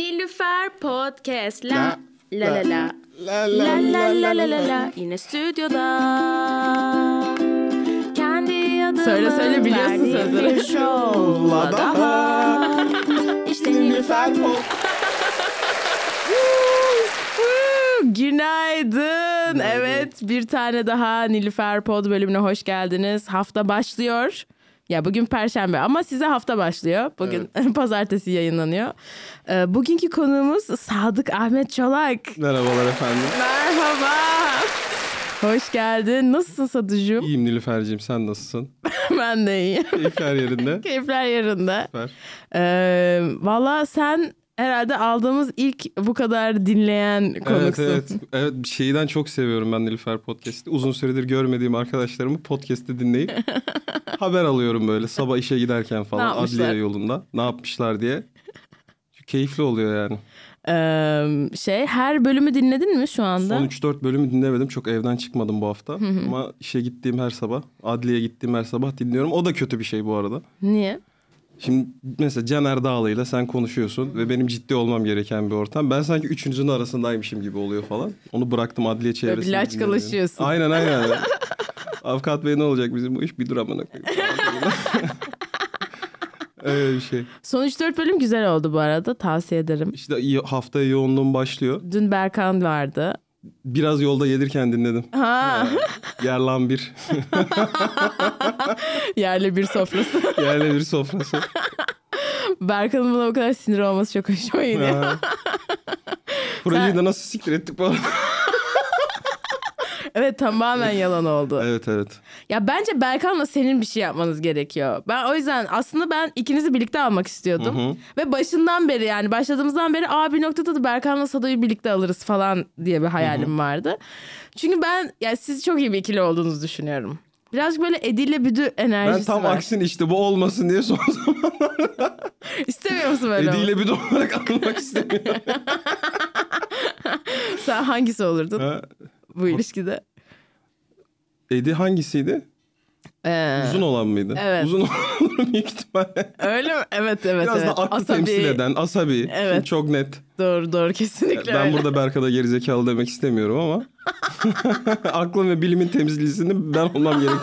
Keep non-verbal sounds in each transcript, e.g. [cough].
Nilüfer Podcast. La la la la. La la la la la la la. Yine stüdyoda. Kendi adımı Söyle söyle biliyorsun verdiğim bir sözleri. şovla daha. İşte Nilüfer Podcast. Günaydın. Evet bir tane daha Nilüfer Pod bölümüne hoş geldiniz. Hafta başlıyor. Ya bugün perşembe ama size hafta başlıyor. Bugün [laughs] pazartesi yayınlanıyor. Ee, bugünkü konuğumuz Sadık Ahmet Çolak. Merhabalar efendim. Merhaba. Hoş geldin. Nasılsın Sadıcığım? İyiyim Nilüfer'cim sen nasılsın? [laughs] ben de iyiyim. Keyifler yerinde. [laughs] Keyifler yerinde. Süper. Ee, Valla sen herhalde aldığımız ilk bu kadar dinleyen konuksun. Evet evet. Evet şeyden çok seviyorum ben Nilüfer Podcast'i. Uzun süredir görmediğim arkadaşlarımı podcast'te dinleyip [laughs] haber alıyorum böyle sabah işe giderken falan adliye yolunda. Ne yapmışlar diye. Keyifli oluyor yani. Ee, şey her bölümü dinledin mi şu anda? Son 3-4 bölümü dinlemedim. Çok evden çıkmadım bu hafta. Ama işe gittiğim her sabah, adliyeye gittiğim her sabah dinliyorum. O da kötü bir şey bu arada. Niye? Şimdi mesela Caner Dağlı'yla sen konuşuyorsun ve benim ciddi olmam gereken bir ortam. Ben sanki üçünüzün arasındaymışım gibi oluyor falan. Onu bıraktım adliye çevresinde. laç dinlemeyi. kalaşıyorsun. Aynen aynen. [laughs] Avukat bey ne olacak bizim bu iş bir dur amına. [laughs] Öyle bir şey. Son 3-4 bölüm güzel oldu bu arada tavsiye ederim. İşte haftaya yoğunluğum başlıyor. Dün Berkan vardı. Biraz yolda gelirken dinledim. Ha Yerlan bir. [laughs] yerli bir sofrası. [laughs] Yerle bir sofrası. Berkan'ın buna o kadar sinir olması çok hoşuma gidiyor. [laughs] Projeyi de nasıl siktir ettik bu arada? Evet tamamen yalan oldu. [laughs] Evet evet. Ya bence Berkan'la senin bir şey yapmanız gerekiyor. Ben o yüzden aslında ben ikinizi birlikte almak istiyordum. Hı hı. Ve başından beri yani başladığımızdan beri Aa, bir noktada da Berkan'la Sado'yu birlikte alırız falan diye bir hayalim vardı. Çünkü ben yani siz çok iyi bir ikili olduğunuzu düşünüyorum. Birazcık böyle Edil'le Büdü Ben enerjisi tam var. aksine işte bu olmasın diye son zaman [laughs] İstemiyor musun böyle? Ediyle bir olarak almak istemiyorum. [laughs] Sen hangisi olurdun Ha, bu ilişkide? Edi hangisiydi? Ee, Uzun olan mıydı? Evet. Uzun [laughs] olan büyük ihtimalle. öyle mi? Evet evet. Biraz evet. da aklı Asabi. temsil eden, asabi. Evet. Şimdi çok net. Doğru doğru kesinlikle ben öyle. burada Berka'da gerizekalı demek istemiyorum ama. [laughs] aklın ve bilimin temsilcisini ben olmam düşünüyorum.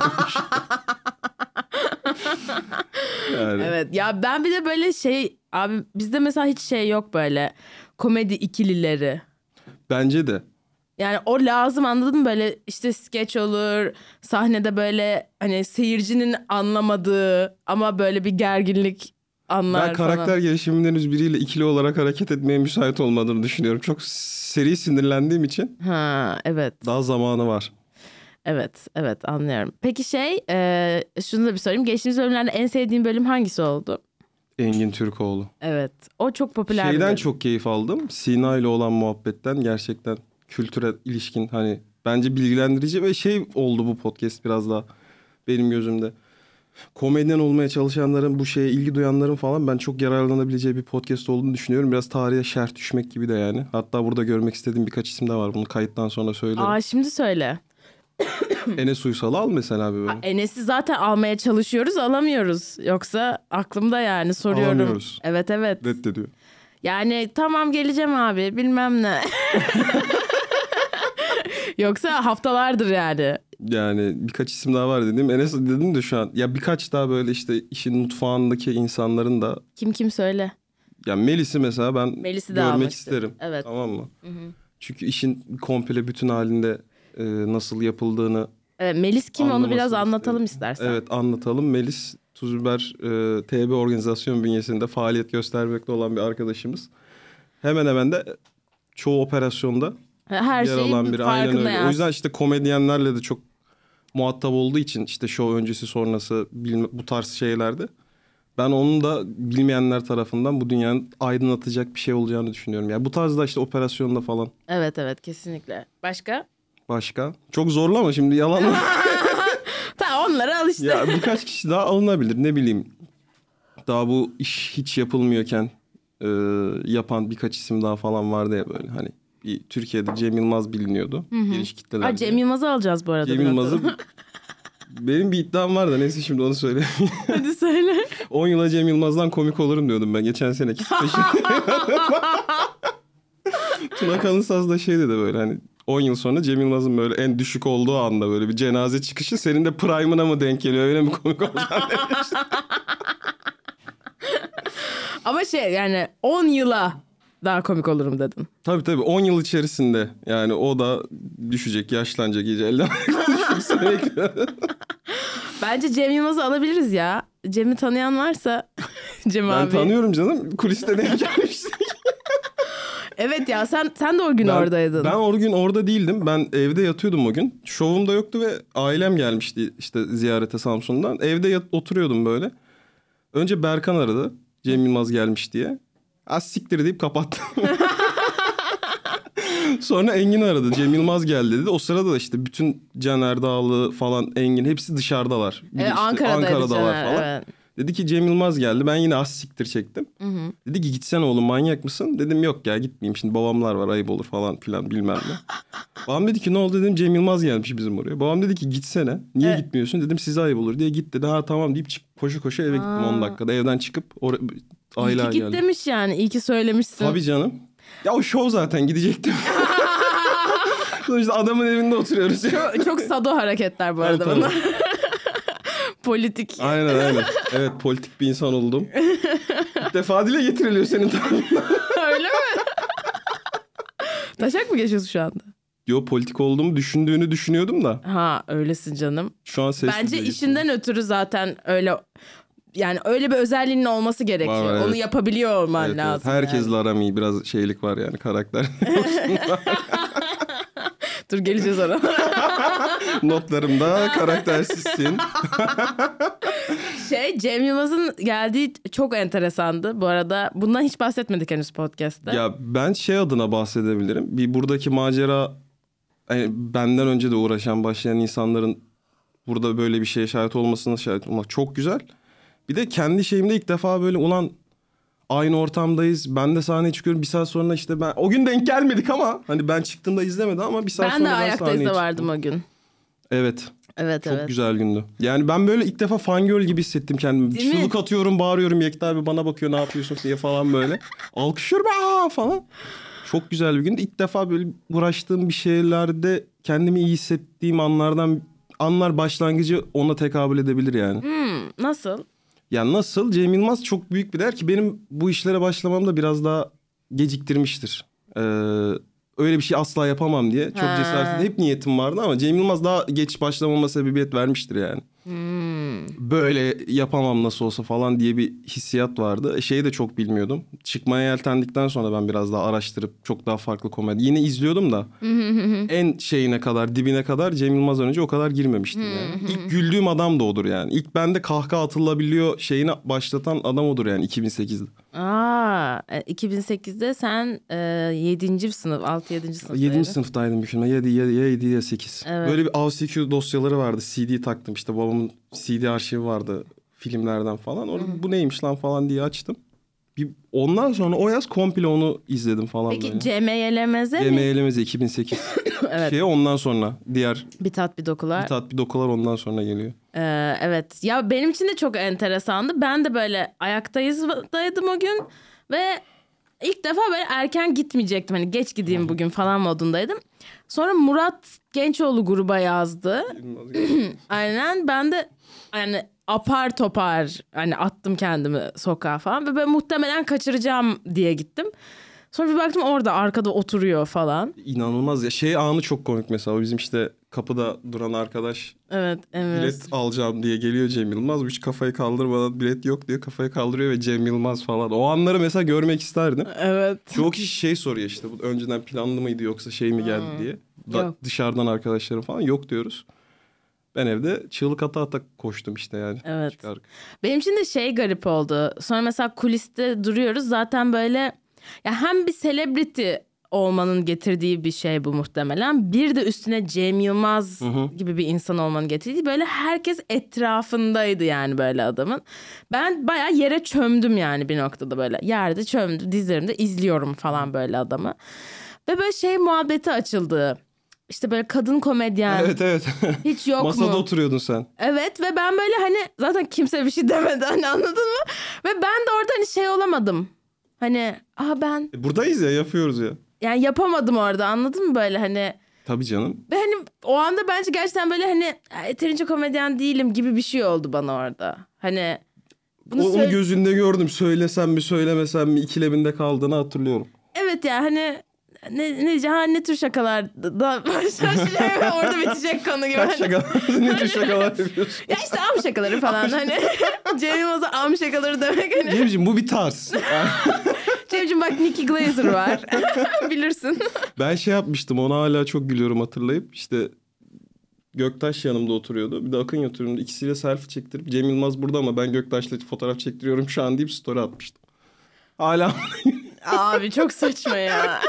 yani. Evet ya ben bir de böyle şey abi bizde mesela hiç şey yok böyle komedi ikilileri. Bence de. Yani o lazım anladın mı böyle işte skeç olur sahnede böyle hani seyircinin anlamadığı ama böyle bir gerginlik anlar Ben karakter falan. gelişiminden henüz biriyle ikili olarak hareket etmeye müsait olmadığını düşünüyorum. Çok seri sinirlendiğim için Ha evet daha zamanı var. evet evet anlıyorum. Peki şey e, şunu da bir sorayım geçtiğimiz bölümlerde en sevdiğin bölüm hangisi oldu? Engin Türkoğlu. Evet o çok popüler Şeyden çok keyif aldım. Sina ile olan muhabbetten gerçekten kültüre ilişkin hani bence bilgilendirici ve şey oldu bu podcast biraz daha benim gözümde. Komedyen olmaya çalışanların, bu şeye ilgi duyanların falan ben çok yararlanabileceği bir podcast olduğunu düşünüyorum. Biraz tarihe şerh düşmek gibi de yani. Hatta burada görmek istediğim birkaç isim de var. Bunu kayıttan sonra söylerim. Aa şimdi söyle. [coughs] Enes Uysal'ı al mesela bir bölüm. Enes'i zaten almaya çalışıyoruz alamıyoruz. Yoksa aklımda yani soruyorum. Alamıyoruz. Evet evet. Reddediyor. Yani tamam geleceğim abi bilmem ne. [laughs] Yoksa haftalardır yani. Yani birkaç isim daha var dedim. Enes dedim de şu an. Ya birkaç daha böyle işte işin mutfağındaki insanların da Kim kim söyle. Ya Melis'i mesela ben Melis'i görmek isterim. Evet. Tamam mı? Çünkü işin komple bütün halinde e, nasıl yapıldığını Evet, Melis kim onu biraz anlatalım isterim. istersen. evet anlatalım. Melis Tuzbiber e, TB organizasyon bünyesinde faaliyet göstermekte olan bir arkadaşımız. Hemen hemen de çoğu operasyonda Her yer alan biri. Aynen öyle. yani. O yüzden işte komedyenlerle de çok muhatap olduğu için işte şov öncesi sonrası bilme, bu tarz şeylerde ben onun da bilmeyenler tarafından bu dünyanın aydınlatacak bir şey olacağını düşünüyorum. Yani bu tarzda işte operasyonda falan Evet evet kesinlikle. Başka? başka. Çok zorlu ama şimdi yalan. [laughs] [laughs] Tamam onları al işte. ya birkaç kişi daha alınabilir ne bileyim. Daha bu iş hiç yapılmıyorken e, yapan birkaç isim daha falan vardı ya böyle hani. Türkiye'de Cem Yılmaz biliniyordu. Geniş kitleler. Aa, Cem Yılmaz'ı alacağız bu arada. Cem Yılmaz'ı. [laughs] Benim bir iddiam var da neyse şimdi onu söyle. Hadi söyle. [laughs] 10 yıla Cem Yılmaz'dan komik olurum diyordum ben geçen peşinde. [laughs] Tuna Kalınsaz da şey dedi böyle hani 10 yıl sonra Cem Yılmaz'ın böyle en düşük olduğu anda böyle bir cenaze çıkışı senin de prime'ına mı denk geliyor öyle mi komik olacaksın demiş. Ama şey yani 10 yıla daha komik olurum dedin. Tabii tabii 10 yıl içerisinde yani o da düşecek yaşlanacak iyice elden bekliyor. [laughs] Bence Cem Yılmaz'ı alabiliriz ya. Cem'i tanıyan varsa [laughs] Cem Ben abi. tanıyorum canım kuliste denk gelmiştik. Evet ya sen sen de o gün Ben- oradaydın. Ben o gün orada değildim. Ben evde yatıyordum o gün. Şovum da yoktu ve ailem gelmişti işte ziyarete Samsun'dan. Evde yat- oturuyordum böyle. Önce Berkan aradı. Cem Yılmaz gelmiş diye. Az siktir deyip kapattım. Sonra Engin aradı. Cem Yılmaz geldi dedi. O sırada da işte bütün Caner Dağlı falan Engin hepsi dışarıdalar. Evet, işte Ankara'daydı Ankara'dalar Caner, falan. evet. Dedi ki Cem Yılmaz geldi. Ben yine az siktir çektim. Dedi ki gitsene oğlum manyak mısın? Dedim yok ya gitmeyeyim. Şimdi babamlar var ayıp olur falan filan bilmem ne. [laughs] Babam dedi ki ne oldu dedim Cem Yılmaz gelmiş bizim oraya. Babam dedi ki gitsene. Niye Evet. gitmiyorsun? Dedim size ayıp olur diye git dedi. Ha tamam deyip çık, koşu koşu eve gittim Aa. 10 dakikada. Evden çıkıp İyi ki git geldi. demiş yani. İyi ki söylemişsin. Tabii canım. Ya o şov zaten gidecektim. [laughs] Sonuçta adamın evinde oturuyoruz. Çok, çok sado hareketler bu arada bunlar. [laughs] Politik. aynen aynen. Evet politik bir insan oldum. İlk defa dile getiriliyor senin tarafından. [laughs] Öyle mi? Taşak mı geçiyorsun şu anda? Yo politik olduğumu düşündüğünü düşünüyordum da. Ha öylesin canım. Şu an sesli Bence dile işinden ötürü zaten öyle yani öyle bir özelliğinin olması gerekiyor. Var, evet. Onu yapabiliyor olman Evet, evet. lazım. Herkesle yani. aram iyi. Biraz şeylik var yani karakter. [laughs] Dur geleceğiz ona. [laughs] Notlarımda karaktersizsin. [laughs] şey Cem Yılmaz'ın geldiği çok enteresandı. Bu arada bundan hiç bahsetmedik henüz podcast'te. ya ben şey adına bahsedebilirim. Bir buradaki macera hani benden önce de uğraşan başlayan insanların burada böyle bir şeye şahit olmasına şahit olmak çok güzel. Bir de kendi şeyimde ilk defa böyle ulan aynı ortamdayız. Ben de sahneye çıkıyorum. Bir saat sonra işte ben o gün denk gelmedik ama hani ben çıktığımda izlemedi ama bir saat ben sonra de ben ayaktayız sahneye da vardım o gün. Evet. Evet Çok evet. güzel gündü. Yani ben böyle ilk defa fangirl gibi hissettim kendimi. Değil mi? Çığlık atıyorum, bağırıyorum. Yekta abi bana bakıyor ne yapıyorsun diye falan böyle. [laughs] Alkışlıyorum aa falan. Çok güzel bir gündü. İlk defa böyle uğraştığım bir şeylerde kendimi iyi hissettiğim anlardan anlar başlangıcı ona tekabül edebilir yani. Hmm, nasıl? Yani nasıl? Cem Yılmaz çok büyük bir der ki benim bu işlere başlamam da biraz daha geciktirmiştir. Ee, öyle bir şey asla yapamam diye. Çok cesaretli. Hep niyetim vardı ama Cem Yılmaz daha geç başlamama sebebiyet vermiştir yani. Hmm. Böyle yapamam nasıl olsa falan diye bir hissiyat vardı. Şeyi de çok bilmiyordum. Çıkmaya yeltendikten sonra ben biraz daha araştırıp çok daha farklı komedi. Yine izliyordum da [laughs] en şeyine kadar dibine kadar Cem Yılmaz'dan önce o kadar girmemiştim yani. İlk güldüğüm adam da odur yani. İlk bende kahkaha atılabiliyor şeyini başlatan adam odur yani 2008'de. Aa, e, 2008'de sen e, 7. sınıf, 6-7. sınıf. 7. sınıftaydım bir filmde. 7 ya 7 ya 8. Evet. Böyle bir AVCQ dosyaları vardı. CD taktım işte babamın CD arşivi vardı filmlerden falan. Orada bu neymiş lan falan diye açtım. Bir, ondan sonra o yaz komple onu izledim falan Peki böyle. Yelemez'e Cem mi? Eğlemez 2008. [coughs] Evet. Şey ondan sonra diğer Bir tat bir dokular. bir tat bir dokular ondan sonra geliyor. Ee, evet ya benim için de çok enteresandı. Ben de böyle ayaktaydım o gün ve ilk defa böyle erken gitmeyecektim. Hani geç gideyim bugün falan modundaydım. Sonra Murat Gençoğlu gruba yazdı. [coughs] Aynen ben de yani apar topar hani attım kendimi sokağa falan ve ben muhtemelen kaçıracağım diye gittim. Sonra bir baktım orada arkada oturuyor falan. İnanılmaz ya. Şey anı çok komik mesela. O bizim işte kapıda duran arkadaş Evet, evet. bilet alacağım diye geliyor Cem Yılmaz. Hiç kafayı kaldırmadan bilet yok diyor. Kafayı kaldırıyor ve Cem Yılmaz falan. O anları mesela görmek isterdim. Evet. Çoğu kişi şey soruyor işte bu önceden planlı mıydı yoksa şey mi geldi diye. Da, Yok. dışarıdan arkadaşlarım falan yok diyoruz. Ben evde çığlık ata ata koştum işte yani. Evet. Çıkar- Benim için de şey garip oldu. Sonra mesela kuliste duruyoruz. Zaten böyle ya hem bir celebrity olmanın getirdiği bir şey bu muhtemelen. Bir de üstüne Cem Yılmaz gibi bir insan olmanın getirdiği böyle herkes etrafındaydı yani böyle adamın. Ben bayağı yere çömdüm yani bir noktada böyle. Yerde çömdüm dizlerimde izliyorum falan böyle adamı. Ve böyle şey muhabbeti açıldı. İşte böyle kadın komedyen Evet evet. hiç yok Masada mu? oturuyordun sen. Evet ve ben böyle hani zaten kimse bir şey [laughs] demedi hani anladın mı? Ve ben de orada hani şey olamadım. Hani aha ben E, buradayız ya yapıyoruz ya. yani yapamadım orada anladın mı böyle hani Tabii canım. ve hani o anda bence gerçekten böyle hani "Ya, yeterince komedyen değilim gibi bir şey oldu bana orada. Hani bunu O- onu söyle- gözünde gördüm. Söylesem mi söylemesem mi ikileminde kaldığını hatırlıyorum. Evet ya hani ne, ne ha, ne tür şakalar da başlar [laughs] orada bitecek konu gibi. Kaç Hani- şaka, ne tür şakalar yapıyorsun? Ya işte am şakaları falan hani [laughs] Cem Yılmaz'a am şakaları demek hani. Cemciğim bu bir tarz. [laughs] Cemciğim bak Nicky Glazer var bilirsin. Ben şey yapmıştım ona hala çok gülüyorum hatırlayıp işte Göktaş yanımda oturuyordu. Bir de Akın oturuyordu. İkisiyle selfie çektirip Cem Yılmaz burada ama ben Göktaş'la fotoğraf çektiriyorum şu an deyip story atmıştım. Hala Abi çok saçma ya.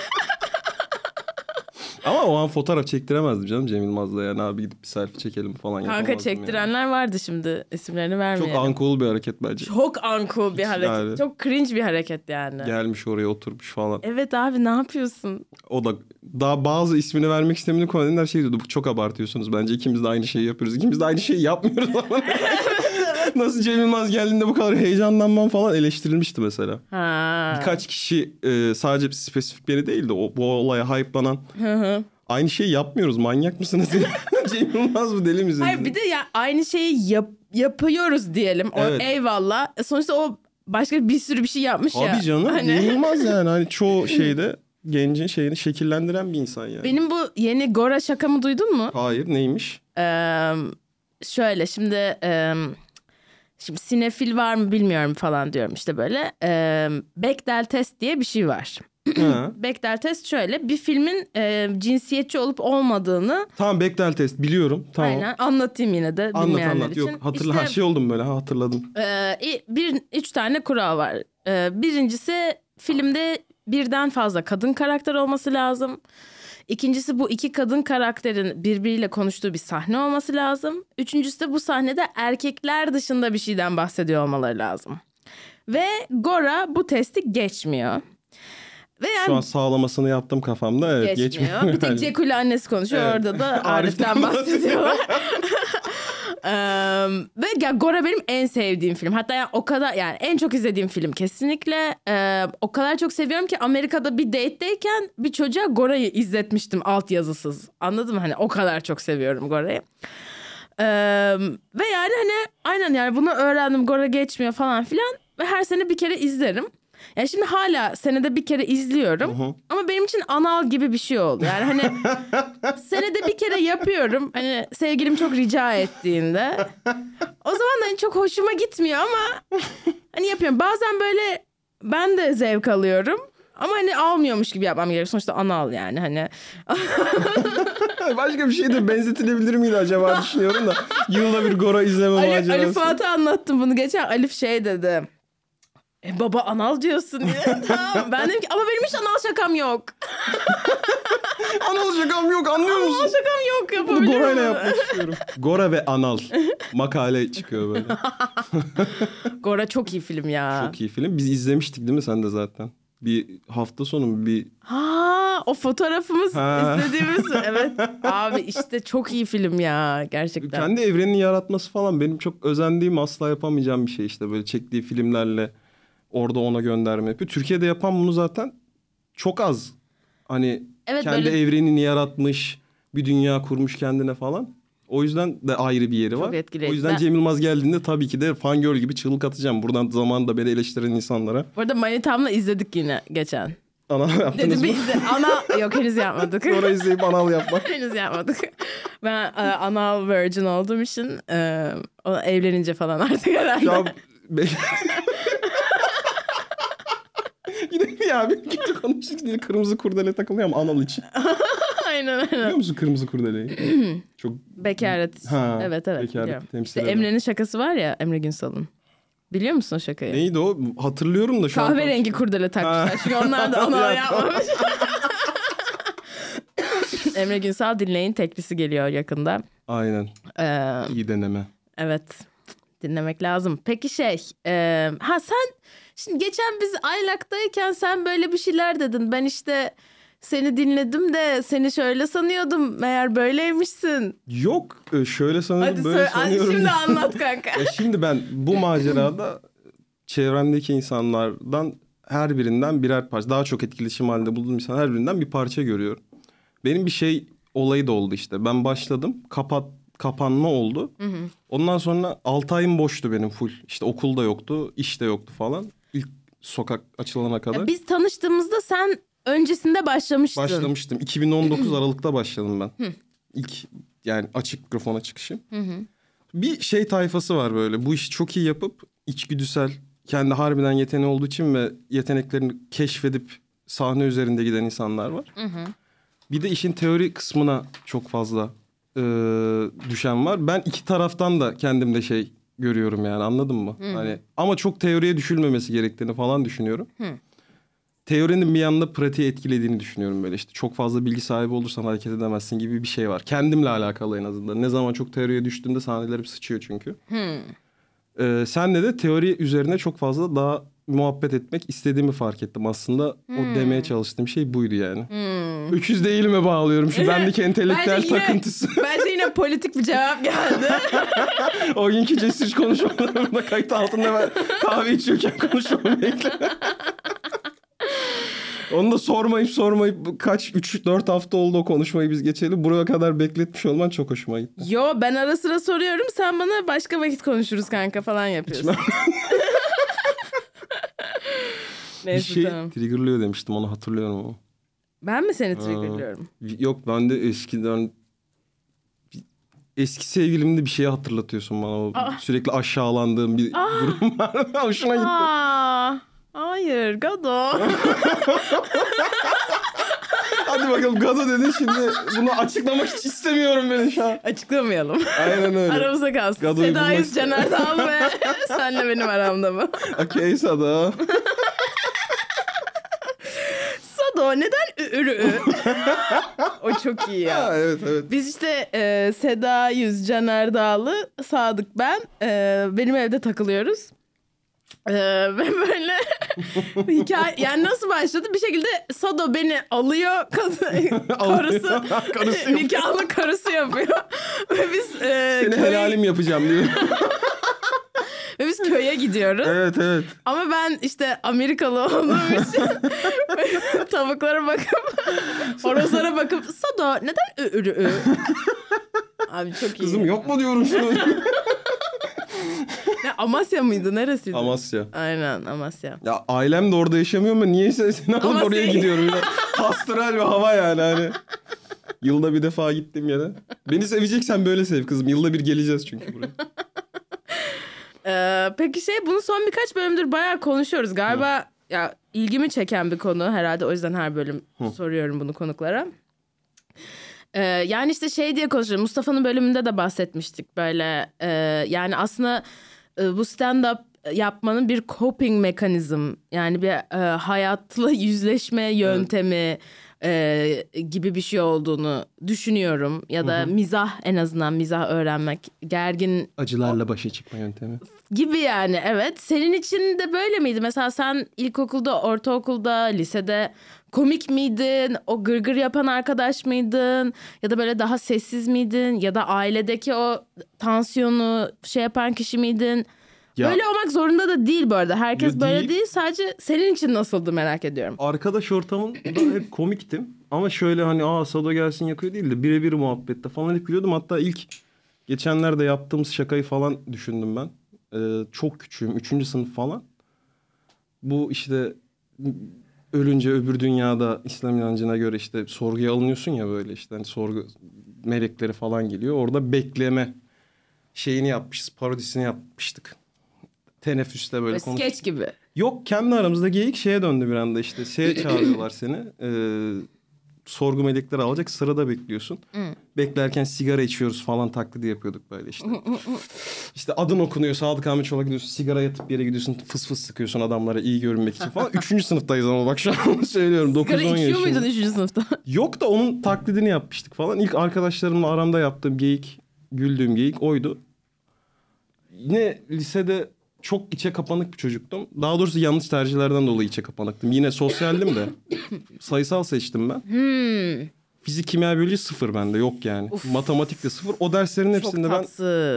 ama o an fotoğraf çektiremezdim canım Cem Yılmaz'la yani abi gidip bir selfie çekelim falan Kanka yapamazdım yani. çektirenler vardı şimdi isimlerini Çok vermeyelim. uncool bir hareket bence. Çok uncool bir hareket. Yani. Çok cringe bir hareket yani. Gelmiş oraya oturmuş falan. Evet abi ne yapıyorsun? O da daha bazı ismini vermek istemediğim komedyenler şey diyordu. Bu çok abartıyorsunuz. Bence ikimiz de aynı şeyi yapıyoruz. İkimiz de aynı şeyi yapmıyoruz ama. [laughs] [laughs] [laughs] Nasıl Cem Yılmaz geldiğinde bu kadar heyecanlanmam falan eleştirilmişti mesela. Ha. Birkaç kişi e, sadece spesifik biri değildi. O, bu olaya hype'lanan. Hı hı. Aynı şeyi yapmıyoruz. Manyak mısınız? [laughs] Cem Yılmaz mı deli misiniz? Hayır bir de ya aynı şeyi yap, yapıyoruz diyelim. O Evet. eyvallah. E, Sonuçta o başka bir sürü bir şey yapmış ya. Abi canım Hani- Cem Yılmaz [laughs] yani. Hani çoğu şeyde gencin şeyini şekillendiren bir insan yani. Benim bu yeni Gora şakamı duydun mu? Hayır neymiş? Ee, şöyle şimdi e, şimdi sinefil var mı bilmiyorum falan diyorum işte böyle. E, Bechdel test diye bir şey var. [clears throat] Bechdel test şöyle bir filmin e, cinsiyetçi olup olmadığını Tamam Bechdel test biliyorum. Tamam. aynen anlatayım yine de Anlat bilmeyenler anlat. için. Yok hatırla ha, İşte, şey oldum böyle ha hatırladım. e, bir üç tane kural var. E, birincisi filmde birden fazla kadın karakter olması lazım. İkincisi bu iki kadın karakterin birbiriyle konuştuğu bir sahne olması lazım. Üçüncüsü de bu sahnede erkekler dışında bir şeyden bahsediyor olmaları lazım. Ve Gora bu testi geçmiyor. Ve yani Şu an sağlamasını yaptım kafamda. Evet geçmiyor. geçmiyor. Bir tek. Cekul annesi konuşuyor. Evet. Orada da Arif'ten bahsediyorlar. Eee, ve ya Gora benim en sevdiğim film. Hatta yani o kadar yani en çok izlediğim film kesinlikle. Eee, o kadar çok seviyorum ki Amerika'da bir date'deyken bir çocuğa Gora'yı izletmiştim altyazısız. Anladın mı? Hani o kadar çok seviyorum Gora'yı. Eee, ve yani hani aynen yani bunu öğrendim Gora geçmiyor falan filan. Ve her sene bir kere izlerim. Yani şimdi hala senede bir kere izliyorum. Hı hı. Ama benim için anal gibi bir şey oldu. Yani hani [laughs] senede bir kere yapıyorum. Hani sevgilim çok rica ettiğinde. O zaman da hani çok hoşuma gitmiyor ama hani yapıyorum. Bazen böyle ben de zevk alıyorum. Ama hani almıyormuş gibi yapmam gerekiyor. Sonuçta anal yani hani. [laughs] Başka bir şey de benzetilebilir miydi acaba düşünüyorum da. Yılda bir Gora izleme Ali, Ali macerası. Fuat'a anlattım bunu geçen. Alif şey dedi. E baba anal diyorsun diye. [laughs] tamam. Ben dedim ki ama benim hiç anal şakam yok. [laughs] Anal şakam yok anlıyor Anal musun? şakam yok Bunu yapabiliyor Gora'yla muyum? yapmak istiyorum. Gora ve Anal. Makale çıkıyor böyle. [laughs] Gora çok iyi film ya. Çok iyi film. Biz izlemiştik değil mi sen de zaten? Bir hafta sonu bir Ha o fotoğrafımız Ha. izlediğimiz evet abi işte çok iyi film ya gerçekten. kendi evrenini yaratması falan benim çok özendiğim asla yapamayacağım bir şey işte böyle çektiği filmlerle orada ona gönderme yapıyor. Türkiye'de yapan bunu zaten çok az. Hani Evet, kendi böyle- evrenini yaratmış, bir dünya kurmuş kendine falan. O yüzden de ayrı bir yeri Çok var. etkileyici. O yüzden Ben- Cem Yılmaz geldiğinde tabii ki de fangirl gibi çığlık atacağım. Buradan zamanında beni eleştiren insanlara. Bu arada Manitam'la izledik yine geçen. Ana yaptınız Dedim mı? izle. Ana yok henüz yapmadık. [laughs] Sonra izleyip anal yapmak. [laughs] henüz yapmadık. Ben e, anal virgin olduğum için e, o evlenince falan artık herhalde. Şu [laughs] an... Bir [laughs] kötü konuştuk kırmızı kurdele takılıyorum anal için. [laughs] aynen aynen. Biliyor musun kırmızı kurdeleyi? [clears throat] Çok Bekaret. Ha, evet evet bekaret temsil İşte. Emre'nin şakası var ya Emre Günsal'ın. Biliyor musun o şakayı? neydi o? Hatırlıyorum da şu an. Kahverengi kurdele takmışlar. Çünkü onlar da [laughs] anal yapmamış. Emre Günsal dinleyin teklisi geliyor yakında. Aynen. Ee, İyi deneme. evet dinlemek lazım. Peki şey e, ha sen şimdi geçen biz Aylak'tayken sen böyle bir şeyler dedin. Ben işte seni dinledim de seni şöyle sanıyordum. Meğer böyleymişsin. Yok e, şöyle sanıyorum Hadi, böyle söyle, sanıyorum. şimdi anlat [laughs] kanka. Ya şimdi ben bu macerada çevremdeki insanlardan her birinden birer parça daha çok etkileşim halinde bulduğum insan her birinden bir parça görüyorum. Benim bir şey olayı da oldu işte. Ben başladım kapat kapanma oldu. Ondan sonra 6 ayım boştu benim full. İşte okulda yoktu, işte yoktu falan. Sokak açılana kadar. Ya biz tanıştığımızda sen öncesinde başlamıştın. Başlamıştım. 2019 Aralık'ta başladım ben. İlk yani açık mikrofona çıkışım. Bir şey tayfası var böyle. Bu işi çok iyi yapıp içgüdüsel kendi harbiden yeteneği olduğu için ve yeteneklerini keşfedip sahne üzerinde giden insanlar var. Bir de işin teori kısmına çok fazla e, düşen var. Ben iki taraftan da kendimde şey görüyorum yani anladın mı? Hani ama çok teoriye düşülmemesi gerektiğini falan düşünüyorum. Teorinin bir yanda pratiği etkilediğini düşünüyorum böyle işte çok fazla bilgi sahibi olursan hareket edemezsin gibi bir şey var. Kendimle alakalı en azından. Ne zaman çok teoriye düştüğümde sahnelerim sıçıyor çünkü. Ee, senle de teori üzerine çok fazla daha muhabbet etmek istediğimi fark ettim. Aslında o demeye çalıştığım şey buydu yani. Öküz değilime bağlıyorum şu bendeki entelektüel Bence yine- takıntısı. Bence politik bir cevap geldi. [laughs] o günkü cesur konuşmalarımda kayıt altında ben kahve içiyorken konuşmamı bekle. [laughs] Onu da sormayıp sormayıp kaç 3-4 hafta oldu o konuşmayı biz geçelim. Buraya kadar bekletmiş olman çok hoşuma gitti. Yo ben ara sıra soruyorum sen bana başka vakit konuşuruz kanka falan yapıyorsun. [laughs] Bir Neyse şey tamam. triggerlıyor demiştim onu hatırlıyorum ama. Ben mi seni triggerlıyorum? Yok ben de eskiden eski sevgilimde bir şey hatırlatıyorsun bana. O sürekli aşağılandığım bir durum var. [laughs] Hoşuna gitti. Aa, hayır Gado. [laughs] Hadi bakalım Gado dedin şimdi. Bunu açıklamak hiç istemiyorum ben şu an. Açıklamayalım. Aynen öyle. Aramızda kalsın. Gado'yu Seda bulmak- Caner Dağlı ve [laughs] senle benim aramda mı? Okey Sada. Sado neden ürü [laughs] o çok iyi ya. Ha, evet evet. Biz işte e, Seda Yüz, Caner Dağlı, Sadık ben e, benim evde takılıyoruz. E, [laughs] ve böyle [laughs] hikaye yani nasıl başladı bir şekilde Sado beni alıyor kız- karısı Karısı nikahlı karısı yapıyor ve biz e, Seni köye, helalim yapacağım diyor. Ve biz köye gidiyoruz. evet evet. Ama ben işte Amerikalı olduğum [laughs] için [laughs] tavuklara bakıp horozlara bakıp Sado neden ü ürü ü? Abi çok iyi. Kızım yok mu diyorum şunu. Ne, Amasya mıydı? Neresiydi? Amasya. Aynen Amasya. Ya ailem de orada yaşamıyor ama niyeyse seni alıp oraya gidiyorum. Ya. Pastoral bir hava yani hani. Yılda bir defa gittim yere. Beni seveceksen böyle sev kızım. Yılda bir geleceğiz çünkü buraya. Ee, peki şey bunu son birkaç bölümdür bayağı konuşuyoruz. Galiba ya ilgimi çeken bir konu herhalde o yüzden her bölüm soruyorum bunu konuklara. Ee, yani işte şey diye konuşuyoruz. Mustafa'nın bölümünde de bahsetmiştik böyle. e, yani aslında e, bu stand-up yapmanın bir coping mekanizm yani bir e, hayatla [laughs] yüzleşme yöntemi e, gibi bir şey olduğunu düşünüyorum ya da mizah en azından mizah öğrenmek gergin Acılarla başa çıkma yöntemi. Gibi yani evet. Senin için de böyle miydi? Mesela sen ilkokulda, ortaokulda, lisede komik miydin? O gırgır yapan arkadaş mıydın? Ya da böyle daha sessiz miydin? Ya da ailedeki o tansiyonu şey yapan kişi miydin? Ya- Böyle olmak zorunda da değil bu arada. Herkes böyle değil. değil. Sadece senin için nasıldı merak ediyorum. Arkadaş ortamında hep komiktim. Ama şöyle hani aa Sado gelsin yakıyor değil de birebir muhabbette falan hep gülüyordum. Hatta ilk geçenlerde yaptığımız şakayı falan düşündüm ben. Ee, çok küçüğüm. Üçüncü sınıf falan. Bu işte ölünce öbür dünyada İslam inancına göre işte sorguya alınıyorsun ya böyle işte hani sorgu melekleri falan geliyor. Orada bekleme şeyini yapmışız. Parodisini yapmıştık. Teneffüste böyle konuş. skeç gibi. Yok kendi aramızda geyik şeye döndü bir anda işte. Şeye çağırıyorlar seni. Ee, sorgu melekleri alacak sırada bekliyorsun. Beklerken sigara içiyoruz falan taklidi yapıyorduk böyle işte. işte adın okunuyor Sadık Ahmet Çolak'a gidiyorsun. Sigara yatıp bir yere gidiyorsun fıs fıs sıkıyorsun adamlara iyi görünmek için falan. [laughs] Üçüncü sınıftayız ama bak şu an [laughs] söylüyorum. 9-10 Sigara içiyor muydun 3. sınıfta? [laughs] Yok da onun taklidini yapmıştık falan. İlk arkadaşlarımla aramda yaptığım geyik, güldüğüm geyik oydu. Yine lisede çok içe kapanık bir çocuktum. Daha doğrusu yanlış tercihlerden dolayı içe kapanıktım. Yine sosyaldim de. [laughs] Sayısal seçtim ben. Hmm, Fizik, kimya, biyoloji sıfır bende yok yani. Matematik de sıfır. O derslerin hepsinde ben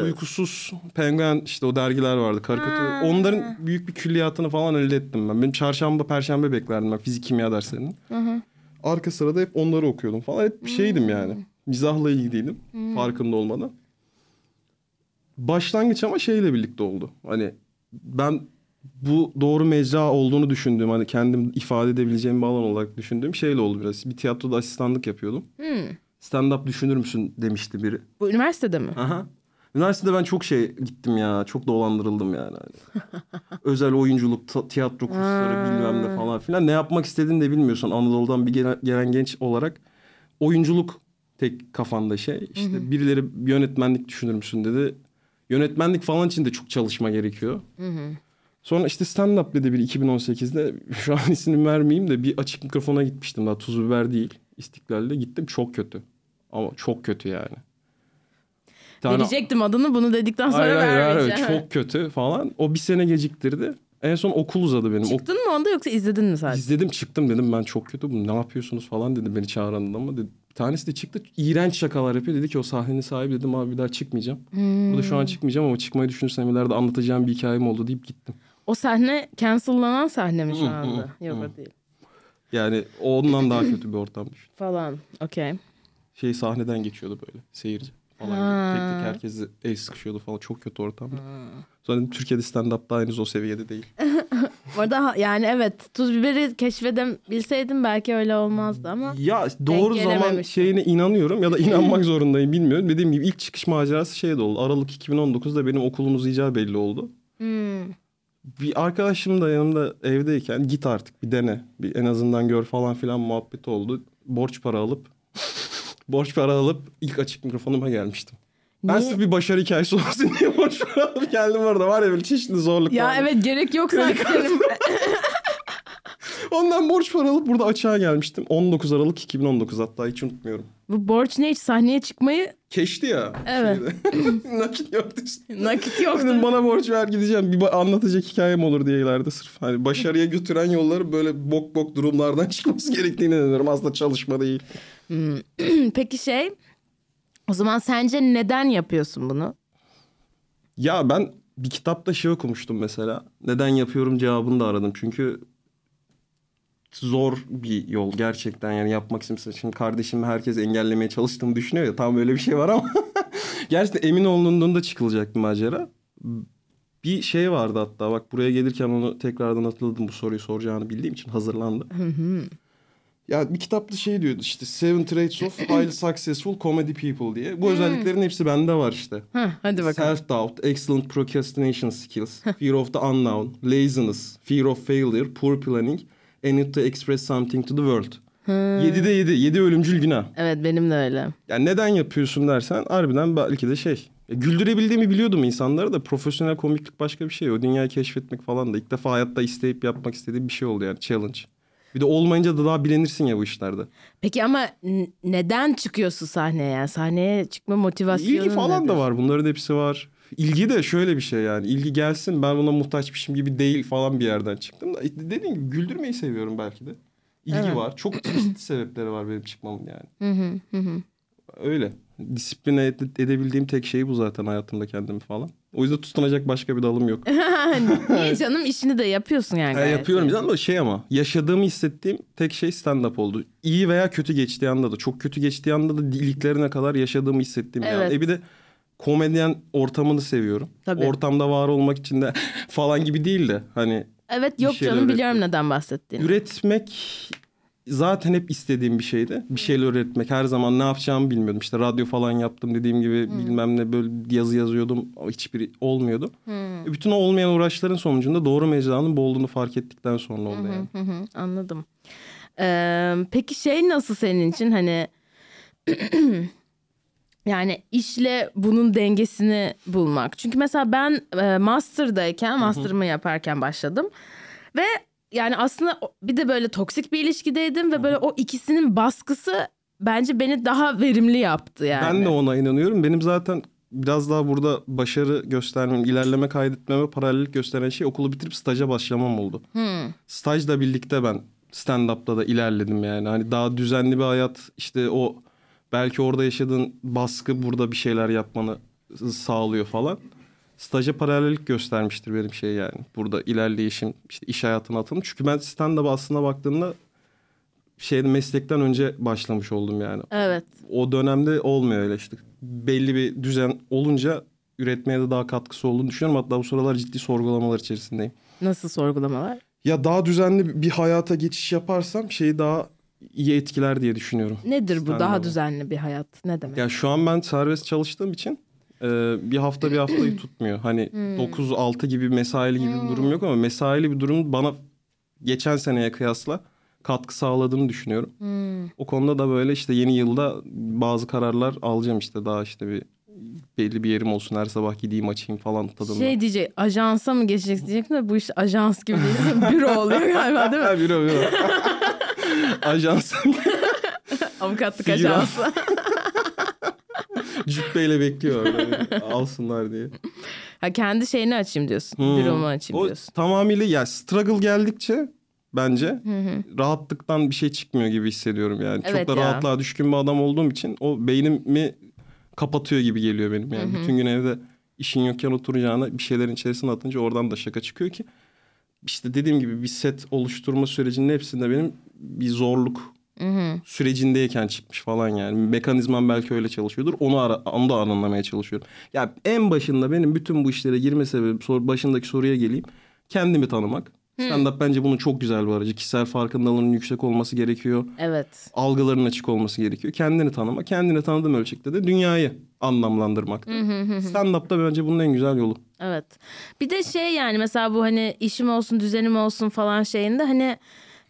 uykusuz, penguen işte o dergiler vardı karikatür. Onların büyük bir külliyatını falan elde ettim ben. Benim çarşamba, perşembe beklerdim ben fizik, kimya derslerinin. Arka sırada hep onları okuyordum falan. Hep bir şeydim yani. Mizahla ilgiliydim farkında olmadan. Başlangıç ama şeyle birlikte oldu. Hani ben bu doğru mecra olduğunu düşündüğüm hani kendim ifade edebileceğim bir alan olarak düşündüğüm şeyle oldu biraz. Bir tiyatroda asistanlık yapıyordum. Stand-up düşünür müsün demişti biri. Bu üniversitede mi? Aha. Üniversitede ben çok şey gittim ya. Çok dolandırıldım yani. [laughs] Özel oyunculuk, tiyatro kursları bilmem ne falan filan. Ne yapmak istediğini de bilmiyorsun. Anadolu'dan bir gelen, gelen genç olarak oyunculuk tek kafanda şey. İşte birileri yönetmenlik düşünür müsün dedi. Yönetmenlik falan için de çok çalışma gerekiyor. Sonra işte stand-up dedi bir 2018'de. [laughs] Şu an isim vermeyeyim de bir açık mikrofona gitmiştim daha tuz biber değil. İstiklal'de gittim çok kötü. Ama çok kötü yani. Bir tane- Verecektim adını bunu dedikten sonra Hayır hayır hayır vermeyeceğim. çok kötü falan. O bir sene geciktirdi. En son okul uzadı benim. Ok- Çıktın mı onda yoksa izledin mi sadece? İzledim çıktım dedim ben çok kötü bu ne yapıyorsunuz falan dedi beni çağıran ama dedi. Bir tanesi de çıktı iğrenç şakalar yapıyor. Dedi ki o sahnenin sahibi dedim abi bir daha çıkmayacağım. Burada şu an çıkmayacağım ama çıkmayı düşünürsem ileride anlatacağım bir hikayem oldu deyip gittim. O sahne cancellanan sahne mi şu Hı, anda? hı, Yok o değil. Yani ondan daha kötü bir ortam düşün. Falan. Okey. Şey sahneden geçiyordu böyle seyirci falan. Ha. Tek tek herkesi el sıkışıyordu falan. Çok kötü ortamda. Sonra dedim, Türkiye'de stand-up da henüz o seviyede değil. [laughs] Ha- yani evet tuz biberi keşfedebilseydim belki öyle olmazdı ama Ya doğru zaman şeyine inanıyorum ya da inanmak [laughs] zorundayım bilmiyorum. Dediğim gibi ilk çıkış macerası şeyde oldu. Aralık 2019'da benim okulun uzayacağı belli oldu. Hmm. Bir arkadaşım da yanımda evdeyken git artık bir dene. Bir en azından gör falan filan muhabbet oldu. Borç para alıp borç para alıp ilk açık mikrofonuma gelmiştim. Ben Niye? sırf bir başarı hikayesi olsun diye [laughs] borç para alıp geldim orada. Var ya böyle çeşitli zorluklar. Ya evet gerek yok senin. Ondan borç para alıp burada açığa gelmiştim. 19 Aralık 2019 hatta hiç unutmuyorum. Bu borç ne hiç sahneye çıkmayı Keşti ya. Evet. [laughs] Nakit yoktu. nakit yok. Dedim bana borç ver gideceğim. Bir anlatacak hikayem olur diye ileride sırf. Hani başarıya götüren yolları böyle bok bok durumlardan [laughs] çıkması gerektiğini inanıyorum. Aslında çalışma değil. [clears throat] Peki şey o zaman sence neden yapıyorsun bunu? Ya ben bir kitapta şey okumuştum mesela. Neden yapıyorum cevabını da aradım. Çünkü zor bir yol gerçekten yani yapmak istiyorsa. Şimdi kardeşim herkes engellemeye çalıştığımı düşünüyor ya tam öyle bir şey var ama [laughs] gerçekten emin olunduğunda çıkılacak bir macera. Bir şey vardı hatta bak buraya gelirken onu tekrardan hatırladım bu soruyu soracağını bildiğim için hazırlandı. Ya bir kitapta şey diyordu işte Seven Traits of [clears throat] Highly Successful Comedy People diye. Bu özelliklerin hepsi bende var işte. Heh, hadi bakalım. Self-doubt, excellent procrastination skills, fear of the unknown, laziness, fear of failure, poor planning, and need to express something to the world. Yedide yedi. Yedi ölümcül günah. Evet benim de öyle. Yani neden yapıyorsun dersen harbiden belki de şey. Ya güldürebildiğimi biliyordum insanları da profesyonel komiklik başka bir şey. O dünyayı keşfetmek falan da ilk defa hayatta isteyip yapmak istediğim bir şey oldu yani challenge. Bir de olmayınca da daha bilenirsin ya bu işlerde. Peki ama neden çıkıyorsun sahneye? Yani sahneye çıkma motivasyonu İlgi falan nedir? da var. Bunların hepsi var. İlgi de şöyle bir şey yani. İlgi gelsin ben buna muhtaçmışım gibi değil falan bir yerden çıktım da. Dediğim gibi güldürmeyi seviyorum belki de. İlgi Evet. var. Çok çeşitli sebepleri var benim çıkmamın yani. Hı hı, hı. Öyle. Disipline ed- edebildiğim tek şey bu zaten hayatımda kendimi falan. O yüzden tutunacak başka bir dalım yok. [laughs] Niye canım işini de yapıyorsun yani. Gayet yapıyorum canım ama şey ama yaşadığımı hissettiğim tek şey stand-up oldu. İyi veya kötü geçtiği anda da çok kötü geçtiği anda da iliklerine kadar yaşadığımı hissettiğim Evet. an. E bir de komedyen ortamını seviyorum. Tabii. Ortamda var olmak için de [laughs] falan gibi değil de hani Evet yok canım biliyorum üretmek. neden bahsettiğini. üretmek zaten hep istediğim bir şeydi. Bir şeyler üretmek her zaman ne yapacağımı bilmiyordum. İşte radyo falan yaptım dediğim gibi bilmem ne böyle yazı yazıyordum hiçbiri olmuyordu. E Bütün o olmayan uğraşların sonucunda doğru mecranın bu olduğunu fark ettikten sonra oldu yani. Hı hı, anladım. Ee, peki şey nasıl senin için hani [clears throat] yani işle bunun dengesini bulmak. Çünkü mesela ben e, master'dayken master'ımı yaparken başladım ve yani aslında bir de böyle toksik bir ilişkideydim ve böyle o ikisinin baskısı bence beni daha verimli yaptı yani. Ben de ona inanıyorum. Benim zaten biraz daha burada başarı göstermem, ilerleme kaydetmeme paralellik gösteren şey okulu bitirip staja başlamam oldu. Hmm. Stajla birlikte ben stand-up'ta da ilerledim yani. Hani daha düzenli bir hayat işte o belki orada yaşadığın baskı burada bir şeyler yapmanı sağlıyor falan. Staja paralellik göstermiştir benim şey yani. Burada ilerleyişim işte iş hayatına atılım. Çünkü ben stand-up aslında baktığımda şeyde meslekten önce başlamış oldum yani. Evet. O dönemde olmuyor öyle işte. Belli bir düzen olunca üretmeye de daha katkısı olduğunu düşünüyorum. Hatta bu sıralar ciddi sorgulamalar içerisindeyim. Nasıl sorgulamalar? Ya daha düzenli bir hayata geçiş yaparsam şeyi daha iyi etkiler diye düşünüyorum. Nedir bu daha düzenli bir hayat? Ne demek? Ya şu an ben serbest çalıştığım için e, bir hafta bir haftayı tutmuyor. Hani Hmm. 9-6 gibi mesaili gibi bir durum yok ama mesaili bir durum bana geçen seneye kıyasla katkı sağladığını düşünüyorum. Hmm. O konuda da böyle işte yeni yılda bazı kararlar alacağım işte daha işte bir belli bir yerim olsun her sabah gideyim açayım falan tadında. Şey diyecek ajansa mı geçeceksin diyecektim de bu iş ajans gibi değil. [laughs] Büro oluyor galiba değil mi? Büro büro. [laughs] Ajans Avukatlık ajansı. [laughs] cübbeyle bekliyor orada [laughs] alsınlar diye. Ha, kendi şeyini açayım diyorsun. Hmm. Büromu açayım O diyorsun. tamamıyla ya struggle geldikçe bence rahatlıktan bir şey çıkmıyor gibi hissediyorum yani. Evet Çok da ya. rahatlığa düşkün bir adam olduğum için o beynimi kapatıyor gibi geliyor benim yani. Bütün gün evde işin yokken oturacağına bir şeylerin içerisine atınca oradan da şaka çıkıyor ki. İşte dediğim gibi bir set oluşturma sürecinin hepsinde benim bir zorluk sürecindeyken çıkmış falan yani. Mekanizmam belki öyle çalışıyordur. Onu ara, onu da anlamaya çalışıyorum. Ya en başında benim bütün bu işlere girme sebebim sor, başındaki soruya geleyim. Kendimi tanımak. Stand-up bence bunun çok güzel bir aracı. Kişisel farkındalığının yüksek olması gerekiyor. Evet. Algıların açık olması gerekiyor. Kendini tanıma. Kendini tanıdığım ölçekte de dünyayı anlamlandırmak. Stand-up'ta bence bunun en güzel yolu. Evet. Bir de şey yani mesela bu hani işim olsun düzenim olsun falan şeyinde hani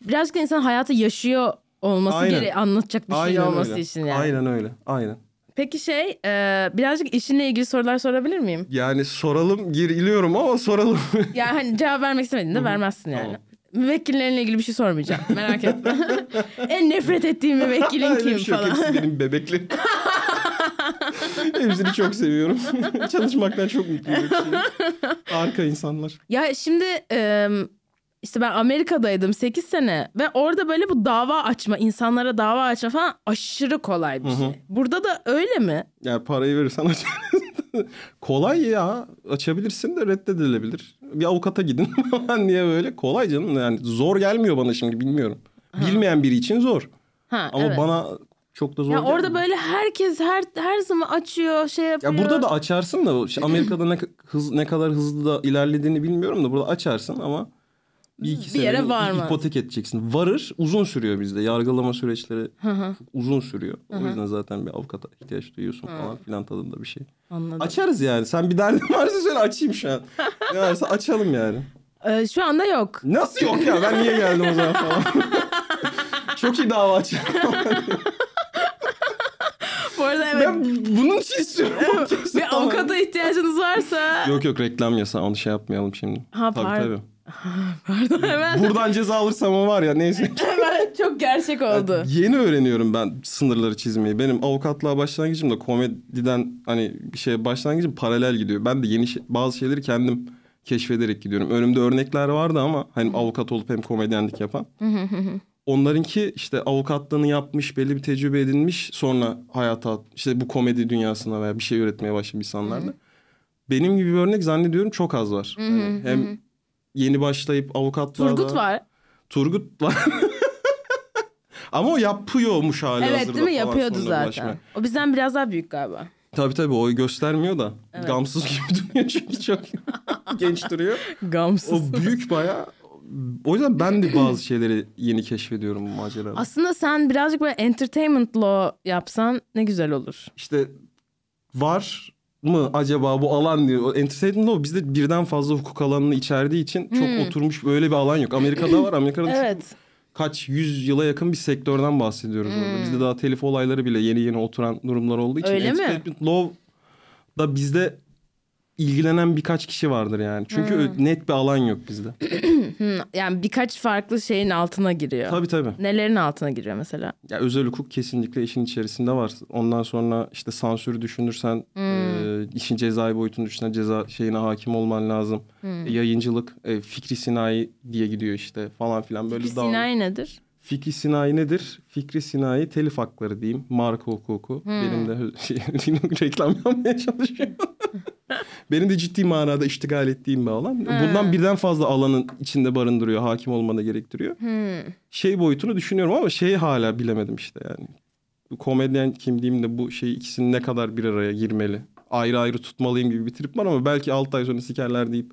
birazcık insan hayatı yaşıyor olması Aynen. gereği anlatacak bir şey Aynen olması öyle. için yani. Aynen öyle. Aynen. Peki şey e, birazcık işinle ilgili sorular sorabilir miyim? Yani soralım giriliyorum ama soralım. [laughs] Ya hani cevap vermek istemediğinde vermezsin yani. Tamam. Müvekkillerinle ilgili bir şey sormayacağım. [laughs] Merak etme. en nefret ettiğim müvekkilin kim şey falan. Hepsi benim bebeklerim. [laughs] Hepsini çok seviyorum. Çalışmaktan çok mutluyum. Harika insanlar. Ya şimdi e, işte ben Amerika'daydım 8 sene ve orada böyle bu dava açma, insanlara dava açma falan aşırı kolay bir şey. Burada da öyle mi? Yani parayı verirsen [laughs] aç. Kolay ya. Açabilirsin de reddedilebilir. Bir avukata gidin [laughs] falan diye böyle. Kolay canım. Yani zor gelmiyor bana şimdi bilmiyorum. Bilmeyen biri için zor. Ha, Ama evet. bana çok da zor ya orada böyle herkes her her zaman açıyor, şey yapıyor. Ya burada da açarsın da işte [clears throat] Amerika'da ne, hız, ne kadar hızlı da ilerlediğini bilmiyorum da burada açarsın ama bir iki Bir yere varmaz. ipotek edeceksin. Varır uzun sürüyor bizde. Yargılama süreçleri uzun sürüyor. O yüzden zaten bir avukata ihtiyaç duyuyorsun falan filan tadında bir şey. Anladım. Açarız yani. Sen bir derdin [laughs] varsa söyle açayım şu an. Ne varsa açalım yani. Ee, şu anda yok. Nasıl yok ya ben niye geldim o zaman falan. [laughs] Çok iyi dava açacağım. Bu arada evet ben bunun için istiyorum. bir avukata ihtiyacınız varsa Yok yok reklam yasağı onu şey yapmayalım şimdi. Ha, tabii pardon. tabii. [laughs] pardon hemen, Buradan ceza alırsam o var ya neyse. [laughs] hemen çok gerçek oldu. Yeni öğreniyorum ben sınırları çizmeyi. Benim avukatlığa başlangıcım da komediden hani bir şeye başlangıcım paralel gidiyor. Ben de yeni şey- bazı şeyleri kendim keşfederek gidiyorum. Önümde örnekler vardı ama hani avukat olup hem komedyenlik yapan. [laughs] Onlarınki işte avukatlığını yapmış, belli bir tecrübe edinmiş, sonra hayata işte bu komedi dünyasına veya bir şey üretmeye başlamış insanlarda. Benim gibi bir örnek zannediyorum çok az var. Hani hem yeni başlayıp avukatlığa Turgut var. Turgut var. [laughs] Ama o yapıyormuş hali Evet hazırda değil mi? Yapıyordu zaten. ulaşmaya. O bizden biraz daha büyük galiba. Tabii tabii o göstermiyor da. Gamsız gibi [laughs] duruyor çünkü çok genç duruyor. Gamsız. O büyük bayağı. O yüzden ben de bazı şeyleri yeni keşfediyorum bu macerada. Aslında sen birazcık böyle entertainment law yapsan ne güzel olur. İşte var mı acaba bu alan diyor. Entertainment Law bizde birden fazla hukuk alanını içerdiği için çok oturmuş böyle bir alan yok. Amerika'da var. Amerika'da çok- Hmm. Evet. kaç yüz yıla yakın bir sektörden bahsediyoruz orada. Bizde daha telif olayları bile yeni yeni oturan durumlar olduğu için. Hmm. Öyle mi? Law da bizde ilgilenen birkaç kişi vardır yani. Çünkü Hmm. net bir alan yok bizde. Hı, [clears throat] yani birkaç farklı şeyin altına giriyor. tabii tabii. Nelerin altına giriyor mesela? Ya özel hukuk kesinlikle işin içerisinde var. Ondan sonra işte sansürü düşünürsen Hmm. e, işin cezai boyutunu düşünen ceza şeyine hakim olman lazım. E, yayıncılık, e, fikri sinayi diye gidiyor işte falan filan böyle Fikri daha- sinayi nedir? Fikri sinayi nedir? Fikri sinayi telif hakları diyeyim. Marka hukuku. Benim de [laughs] şey, reklam yapmaya çalışıyor. Benim de ciddi manada iştigal ettiğim bir alan. Bundan birden fazla alanın içinde barındırıyor. Hakim olmana gerektiriyor. Şey boyutunu düşünüyorum ama şeyi hala bilemedim işte yani. Komedyen kimliğimle bu şey ikisini ne kadar bir araya girmeli? Ayrı ayrı tutmalıyım gibi bir trip var ama belki 6 ay sonra sikerler deyip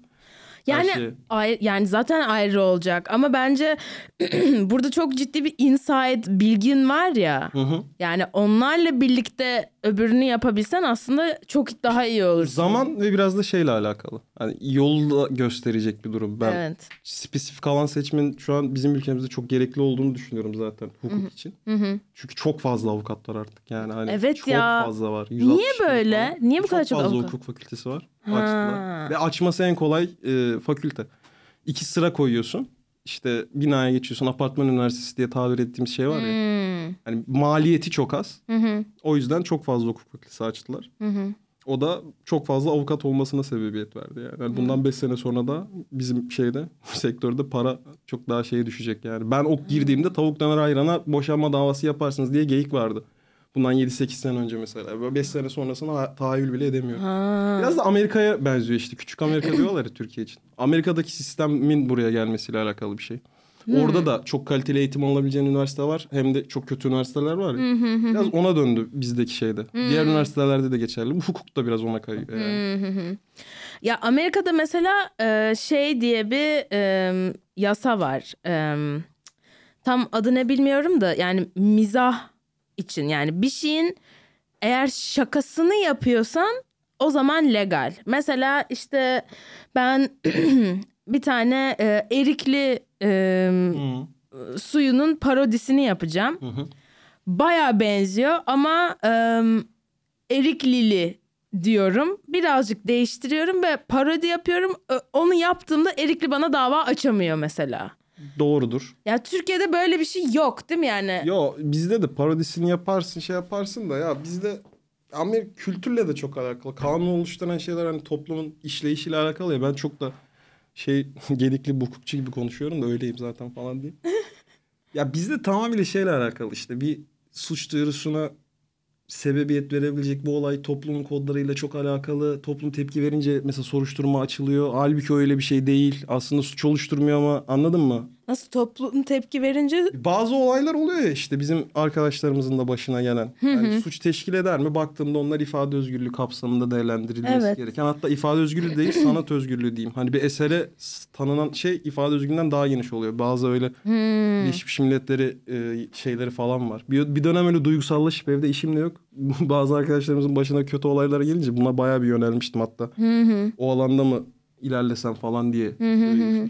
Yani şey- ay- yani zaten ayrı olacak ama bence [clears throat] burada çok ciddi bir insight bilgin var ya. Hı hı. Yani onlarla birlikte öbürünü yapabilsen aslında çok daha iyi olur. Zaman ve biraz da şeyle alakalı. Hani yolda gösterecek bir durum. Ben Evet. spesifik alan seçmenin şu an bizim ülkemizde çok gerekli olduğunu düşünüyorum zaten hukuk için. Çünkü çok fazla avukat var artık yani hani Evet çok ya. fazla var. Niye 160 bin böyle? falan. Niye bu kadar çok fazla avukat? hukuk fakültesi var. Ve açması en kolay e, fakülte. İki sıra koyuyorsun. İşte binaya geçiyorsun. Apartman üniversitesi diye tabir ettiğimiz şey var ya. Hmm. Hani maliyeti çok az. Hı hı. O yüzden çok fazla hukuk fakültesi açtılar. Hı hı. O da çok fazla avukat olmasına sebebiyet verdi yani. yani bundan 5 sene sonra da bizim şeyde [laughs] sektörde para çok daha şeye düşecek yani. Ben ok girdiğimde tavuk döner ayrana boşanma davası yaparsınız diye geyik vardı. Bundan 7-8 sene önce mesela. 5 sene sonrasına ha- tahayyül bile edemiyorum. Ha. Biraz da Amerika'ya benziyor işte. Küçük Amerika [clears throat] diyorlar ya Türkiye için. Amerika'daki sistemin buraya gelmesiyle alakalı bir şey. Orada da çok kaliteli eğitim alabileceğin üniversite var. Hem de çok kötü üniversiteler var ya. Biraz ona döndü bizdeki şeyde. Diğer üniversitelerde de geçerli. Bu hukuk da biraz ona kayıyor yani. Ya Amerika'da mesela e, şey diye bir e, yasa var. E, tam adını bilmiyorum da yani mizah için yani bir şeyin eğer şakasını yapıyorsan o zaman legal. Mesela işte ben [clears throat] bir tane e, erikli e, Hı. suyunun parodisini yapacağım. Hı. Baya benziyor ama ım, Eriklili diyorum. Birazcık değiştiriyorum ve parodi yapıyorum. Onu yaptığımda Erikli bana dava açamıyor mesela. Doğrudur. Ya Türkiye'de böyle bir şey yok değil mi yani? Yo bizde de parodisini yaparsın şey yaparsın da ya bizde Amerika kültürle de çok alakalı. Kanun oluşturan şeyler hani toplumun işleyişiyle alakalı ya. Ben çok da şey [laughs] gedikli bir hukukçu gibi konuşuyorum da öyleyim zaten falan diye. [laughs] ya bizde tamamıyla şeyle alakalı işte bir suç duyurusuna sebebiyet verebilecek bu olay toplumun kodlarıyla çok alakalı. Toplum tepki verince mesela soruşturma açılıyor. Halbuki öyle bir şey değil. Aslında suç oluşturmuyor ama anladın mı? Nasıl toplum tepki verince Bazı olaylar oluyor ya işte bizim arkadaşlarımızın da başına gelen. Yani suç teşkil eder mi? Baktığımda onlar ifade özgürlüğü kapsamında değerlendirilmesi Evet. gereken. Hatta ifade özgürlüğü değil [clears throat] sanat özgürlüğü diyeyim. Hani bir esere tanınan şey ifade özgürlüğünden daha geniş oluyor. Bazı öyle Birleşmiş Milletleri e, şeyleri falan var. Bir, bir dönem öyle duygusallaşıp evde işim de yok. [laughs] Bazı arkadaşlarımızın başına kötü olaylar gelince buna bayağı bir yönelmiştim hatta. O alanda mı ilerlesem falan diye.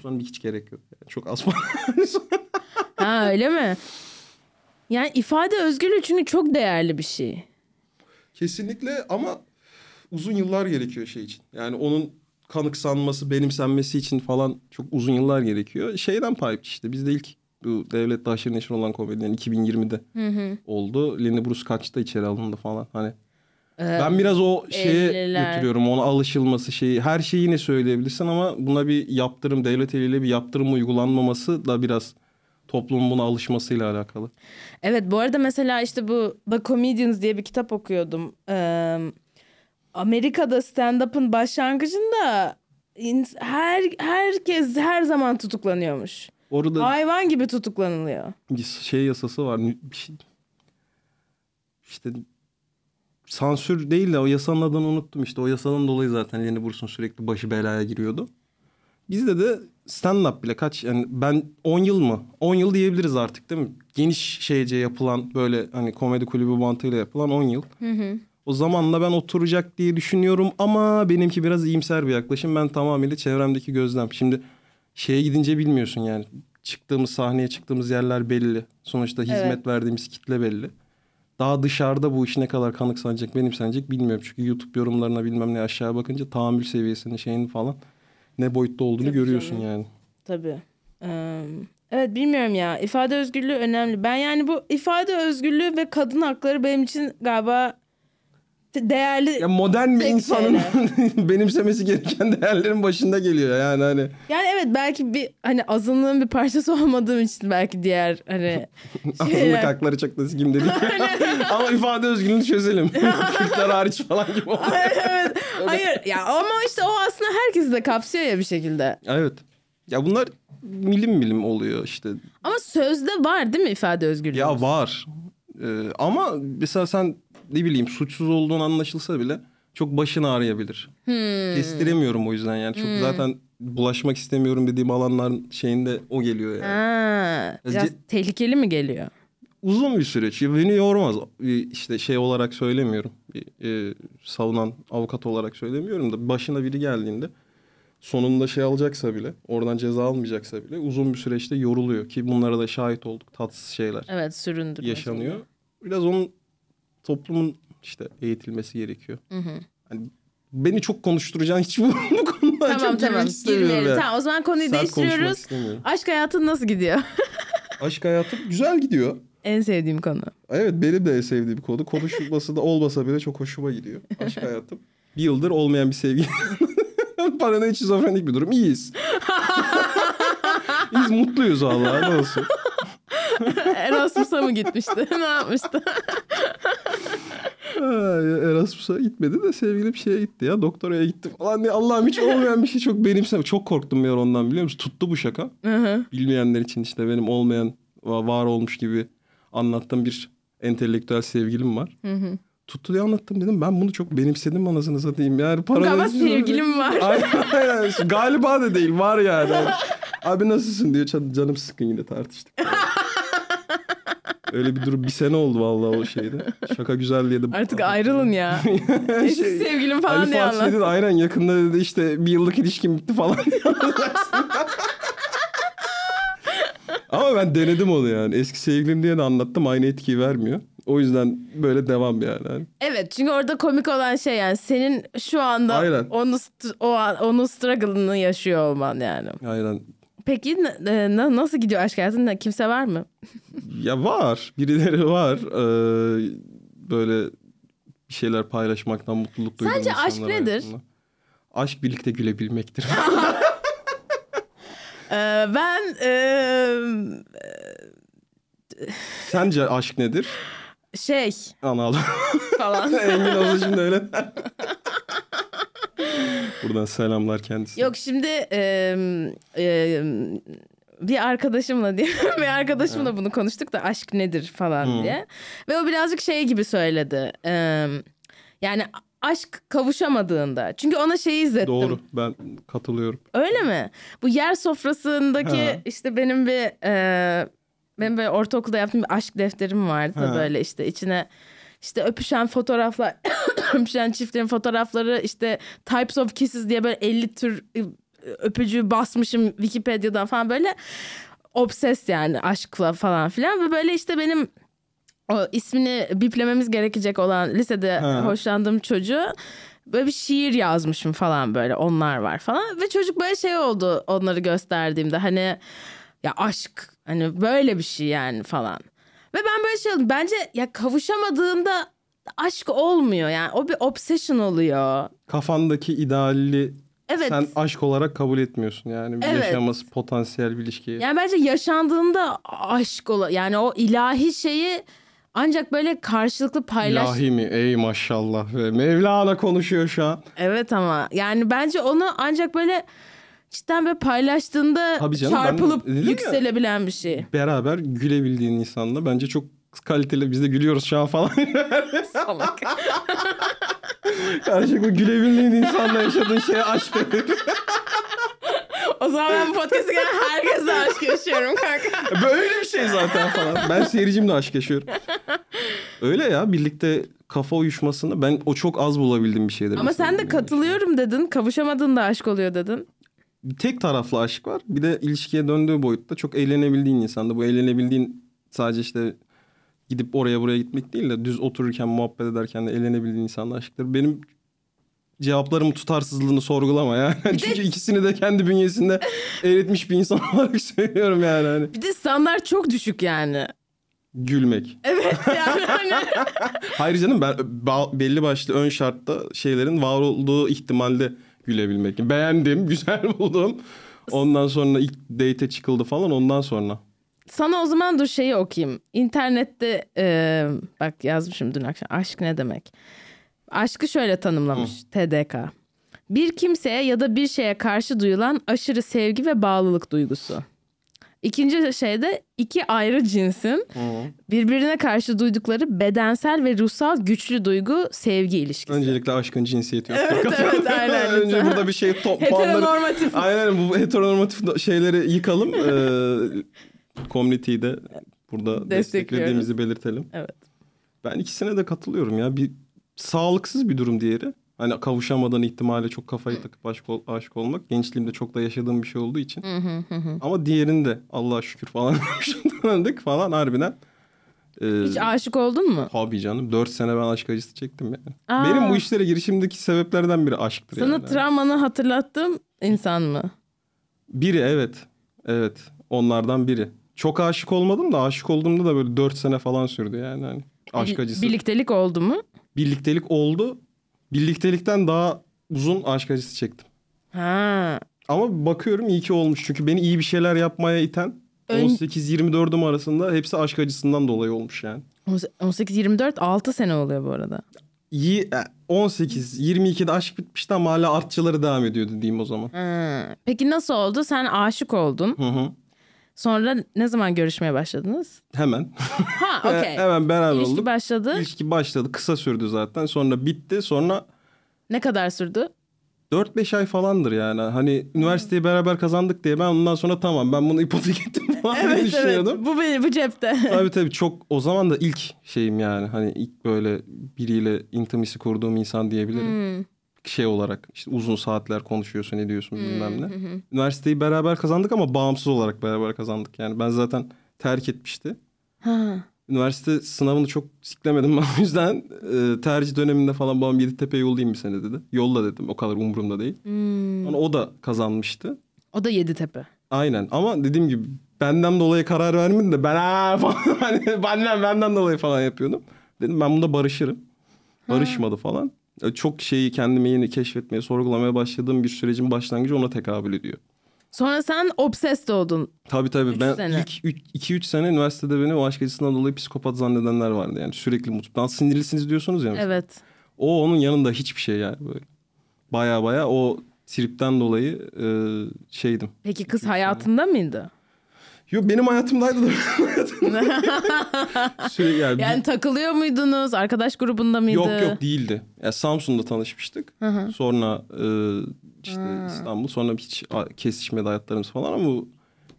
Sonra hiç gerek yok. Yani çok az [laughs] ha öyle mi? Yani ifade özgürlüğü çünkü çok değerli bir şey. Kesinlikle ama uzun yıllar gerekiyor şey için. Yani onun kanıksanması, benimsenmesi için falan çok uzun yıllar gerekiyor. Şeyden pay işte bizde ilk bu devlet aşırı neşir olan komedyen 2020'de oldu. Lenny Bruce kaçta içeri alındı falan hani. Ben biraz o şeye 50'ler. götürüyorum. Ona alışılması şeyi. Her şeyi yine söyleyebilirsin ama buna bir yaptırım, devlet eliyle bir yaptırım uygulanmaması da biraz toplumun buna alışmasıyla alakalı. Evet bu arada mesela işte bu The Comedians diye bir kitap okuyordum. Ee, Amerika'da stand-up'ın başlangıcında her herkes her zaman tutuklanıyormuş. Orada Hayvan gibi tutuklanılıyor. bir şey yasası var. Şey, işte sansür değil de o yasanın adını unuttum işte. O yasanın dolayı zaten Lenny Bruce'un sürekli başı belaya giriyordu. Bizde de stand-up bile kaç yani ben 10 yıl mı? 10 yıl diyebiliriz artık değil mi? Geniş şeyce yapılan böyle hani komedi kulübü mantığıyla yapılan 10 yıl. O zamanla ben oturacak diye düşünüyorum ama benimki biraz iyimser bir yaklaşım. Ben tamamıyla çevremdeki gözlem. Şimdi şeye gidince bilmiyorsun yani. Çıktığımız sahneye çıktığımız yerler belli. Sonuçta hizmet Evet. verdiğimiz kitle belli. Daha dışarıda bu iş ne kadar kanıksanacak, benimsenecek bilmiyorum. Çünkü YouTube yorumlarına bilmem ne aşağı bakınca tahammül seviyesinin şeyin falan ne boyutta olduğunu Tabii görüyorsun canım. yani. Tabii. Ee, evet bilmiyorum ya ifade özgürlüğü önemli. Ben yani bu ifade özgürlüğü ve kadın hakları benim için galiba değerli Ya modern bir insanın [laughs] benimsemesi gereken değerlerin başında geliyor yani hani. Yani evet belki bir hani azınlığın bir parçası olmadığım için belki diğer hani [laughs] Azınlık şeyler. hakları çok da kim dedik. [laughs] Ama ifade özgürlüğünü çözelim. Kürtler hariç falan gibi oldu. evet. Hayır ya ama işte o aslında herkesi de kapsıyor ya bir şekilde. Evet. Ya bunlar milim milim oluyor işte. Ama sözde var değil mi ifade özgürlüğü? Ya var. Ee, ama mesela sen ne bileyim suçsuz olduğun anlaşılsa bile çok başın ağrıyabilir. Hmm. Kestiremiyorum o yüzden yani. Çok zaten bulaşmak istemiyorum dediğim alanların şeyinde o geliyor yani. Ha, biraz Ce- tehlikeli mi geliyor? Uzun bir süreç. Beni yormaz. Bir işte şey olarak söylemiyorum. Bir, e, savunan avukat olarak söylemiyorum da başına biri geldiğinde sonunda şey alacaksa bile oradan ceza almayacaksa bile uzun bir süreçte yoruluyor ki bunlara da şahit olduk. Tatsız şeyler Evet süründürme. yaşanıyor. Biraz onun toplumun işte eğitilmesi gerekiyor. Hı hı. Hani beni çok konuşturacağın hiç bu, [laughs] bu konuda Tamam çok tamam istemiyorum yani. Tamam o zaman konuyu Sert değiştiriyoruz. Aşk hayatın nasıl gidiyor? [laughs] Aşk hayatım güzel gidiyor. en sevdiğim konu. Evet benim de en sevdiğim konu. Konuşulması da olmasa bile çok hoşuma gidiyor. Aşk hayatım. Bir yıldır olmayan bir sevgi. [laughs] Paranoid şizofrenik bir durum. İyiyiz. İyiyiz mutluyuz vallahi ne olsun. Erasmus'a mı gitmişti? ne yapmıştı? Ay, Erasmus'a gitmedi de sevgilim şeye gitti ya. Doktoraya gitti falan diye. Allah'ım hiç olmayan bir şey çok benimsem. Çok korktum bir ara ondan biliyor musun? Tuttu bu şaka. Bilmeyenler için işte benim olmayan va- var olmuş gibi anlattığım bir entelektüel sevgilim var. Hı hı. Tuttu diye anlattım dedim. Ben bunu çok benimsedim anasını satayım. Yani Galiba paranoid sevgilim var. Aynen, aynen. Galiba da değil var yani. Abi nasılsın diyor. Can- Canım sıkkın yine tartıştık. [laughs] Öyle bir durum bir sene oldu vallahi o şeyde. Şaka güzel diye de. Artık ayrılın ya. [laughs] Eski Şey, sevgilim falan Ali diye anlat. dedi aynen yakında dedi işte bir yıllık ilişkim bitti falan. [laughs] Ama ben denedim onu yani. Eski sevgilim diye de anlattım aynı etkiyi vermiyor. O yüzden böyle devam yani. Evet çünkü orada komik olan şey yani senin şu anda Aynen. onu o an, onun struggle'ını yaşıyor olman yani. Aynen. Peki e, na- nasıl gidiyor aşk hayatın? Kimse var mı? Ya var. Birileri var. Ee, böyle bir şeyler paylaşmaktan mutluluk duyduğum Sence aşk nedir? hayatımda. Aşk birlikte gülebilmektir. [laughs] Ee, ben e, Sence aşk nedir? şey Anladım. falan. [laughs] Engin olsa şimdi öyle. [laughs] Buradan selamlar kendisine. Yok şimdi e, e, bir arkadaşımla diye [laughs] bir arkadaşımla bunu konuştuk da aşk nedir falan diye. Ve o birazcık şey gibi söyledi. E, yani aşk kavuşamadığında. Çünkü ona şeyi izlettim. Doğru. Ben katılıyorum. Öyle mi? Bu yer sofrasındaki Ha. işte benim bir e, benim böyle ortaokulda yaptığım bir aşk defterim vardı Ha. böyle işte içine işte öpüşen fotoğraflar öpüşen çiftlerin fotoğrafları işte types of kisses diye böyle 50 tür e, öpücüğü basmışım Wikipedia'dan falan böyle obses yani aşkla falan filan ve böyle işte benim o ismini biplememiz gerekecek olan lisede Ha. hoşlandığım çocuğu böyle bir şiir yazmışım falan böyle onlar var falan ve çocuk böyle şey oldu onları gösterdiğimde hani ya aşk hani böyle bir şey yani falan. Ve ben böyle şey oldum bence ya kavuşamadığında aşk olmuyor yani o bir obsession oluyor. Kafandaki ideali Evet. sen aşk olarak kabul etmiyorsun. Yani bir Evet. yaşaması potansiyel bir ilişkiyi. Yani bence yaşandığında aşk ola yani o ilahi şeyi ancak böyle karşılıklı paylaş. İlahi mi? Ey maşallah. Ve Mevlana konuşuyor şu an. Evet ama yani bence onu ancak böyle cidden böyle paylaştığında Tabii canım, ben çarpılıp dedim ya. yükselebilen bir şey. Beraber gülebildiğin insanla bence çok kaliteli. Biz de gülüyoruz şu an falan. [laughs] Salak. Karşılıklı gülebildiğin insanla yaşadığın şeye aşk o zaman ben bu podcast'a gelen herkesle aşk yaşıyorum kanka. Böyle bir şey zaten falan. Ben seyircimle aşk yaşıyorum. Öyle ya birlikte kafa uyuşmasını ben o çok az bulabildiğim bir şeydir. Ama sen de katılıyorum dedin. Kavuşamadığında aşk oluyor dedin. Bir tek taraflı aşk var. Bir de ilişkiye döndüğü boyutta çok eğlenebildiğin insanda. Bu eğlenebildiğin sadece işte gidip oraya buraya gitmek değil de düz otururken muhabbet ederken de eğlenebildiğin insanla aşktır. Benim cevaplarımın tutarsızlığını sorgulama ya. [laughs] Çünkü ikisini de kendi bünyesinde eğretmiş bir insan [laughs] olarak söylüyorum yani. Hani. Bir de standart çok düşük yani. Gülmek. Evet [laughs] yani hani Hayır canım ben belli başlı ön şartta şeylerin var olduğu ihtimalde gülebilmek. Beğendim, güzel buldum. Ondan sonra ilk date çıkıldı falan ondan sonra. Sana o zaman dur şeyi okuyayım. İnternette e, bak yazmışım dün akşam aşk ne demek? Aşkı şöyle tanımlamış TDK. Bir kimseye ya da bir şeye karşı duyulan aşırı sevgi ve bağlılık duygusu. İkinci şey de iki ayrı cinsin birbirine karşı duydukları bedensel ve ruhsal güçlü duygu sevgi ilişkisi. Öncelikle aşkın cinsiyeti yok. Evet, evet, aynen, [laughs] Önce burada bir şey top puanları- Heteronormatif. Aynen bu heteronormatif şeyleri yıkalım. Ee, community'yi de burada desteklediğimizi belirtelim. Evet. Ben ikisine de katılıyorum ya. Bir sağlıksız bir durum diğeri. Hani kavuşamadan ihtimale çok kafayı takıp aşık, ol- aşık olmak. Gençliğimde çok da yaşadığım bir şey olduğu için. Ama diğerinde Allah'a şükür falan [laughs] döndük falan harbiden. Ee, Hiç aşık oldun mu? Tabii canım. Dört sene ben aşk acısı çektim yani. Aa. Benim bu işlere girişimdeki sebeplerden biri aşktır Sana yani. travmanı hatırlattığım insan mı? Biri evet. Evet. Onlardan biri. Çok aşık olmadım da aşık olduğumda da böyle dört sene falan sürdü yani. Hani aşk acısı. Birliktelik oldu mu? Birliktelik oldu. Birliktelikten daha uzun aşk acısı çektim. Ha. Ama bakıyorum iyi ki olmuş. Çünkü beni iyi bir şeyler yapmaya iten Ön- 18-24'üm arasında hepsi aşk acısından dolayı olmuş yani. 18-24 6 sene oluyor bu arada. İyi, e, 18-22'de aşk bitmişti ama hala artçıları devam ediyordu diyeyim o zaman. Ha. Peki nasıl oldu? Sen aşık oldun. Hı hı. Sonra ne zaman görüşmeye başladınız? Hemen. Ha [laughs] okey. Hemen beraber İlişki olduk. başladı. İlişki başladı. Kısa sürdü zaten. Sonra bitti. Sonra Ne kadar sürdü? 4-5 ay falandır yani. Hani üniversiteyi beraber kazandık diye ben ondan sonra tamam ben bunu ipotek [laughs] ettim falan diye düşünüyordum. Bu benim bu cepte. [laughs] Tabii tabii çok o zaman da ilk şeyim yani. Hani ilk böyle biriyle intimisi kurduğum insan diyebilirim. Hmm. Şey olarak işte uzun saatler konuşuyorsun ediyorsun bilmem ne. Üniversiteyi beraber kazandık ama bağımsız olarak beraber kazandık. Yani ben zaten terk etmişti. Ha. Üniversite sınavını çok siklemedim ben [laughs] o yüzden e, tercih döneminde falan babam Yeditepe'ye yollayayım bir sene dedi. Yolla dedim o kadar umurumda değil. Hmm. Sonra o da kazanmıştı. O da Yeditepe. Aynen ama dediğim gibi benden dolayı karar vermedim de ben aa [laughs] falan hani benden benden dolayı falan yapıyordum. Dedim ben bunda barışırım. Barışmadı falan. E, Çok şeyi kendimi yeni keşfetmeye, sorgulamaya başladığım bir sürecin başlangıcı ona tekabül ediyor. Sonra sen obsessed oldun. Tabii tabii Üç ben sene. ilk 2-3 sene üniversitede beni o aşk acısından dolayı psikopat zannedenler vardı. Yani sürekli mutlu. Ben sinirlisiniz diyorsunuz ya. mesela. Evet. O onun yanında hiçbir şey yani böyle. Baya baya o tripten dolayı e, şeydim. Peki kız hayatında mıydı? Yo benim hayatımdaydı da. [laughs] Sürekli yani, Yani takılıyor muydunuz? Arkadaş grubunda mıydı? Yok yok değildi. Ya Samsun'da tanışmıştık. Sonra e, işte İstanbul. Sonra hiç kesişmedi hayatlarımız falan ama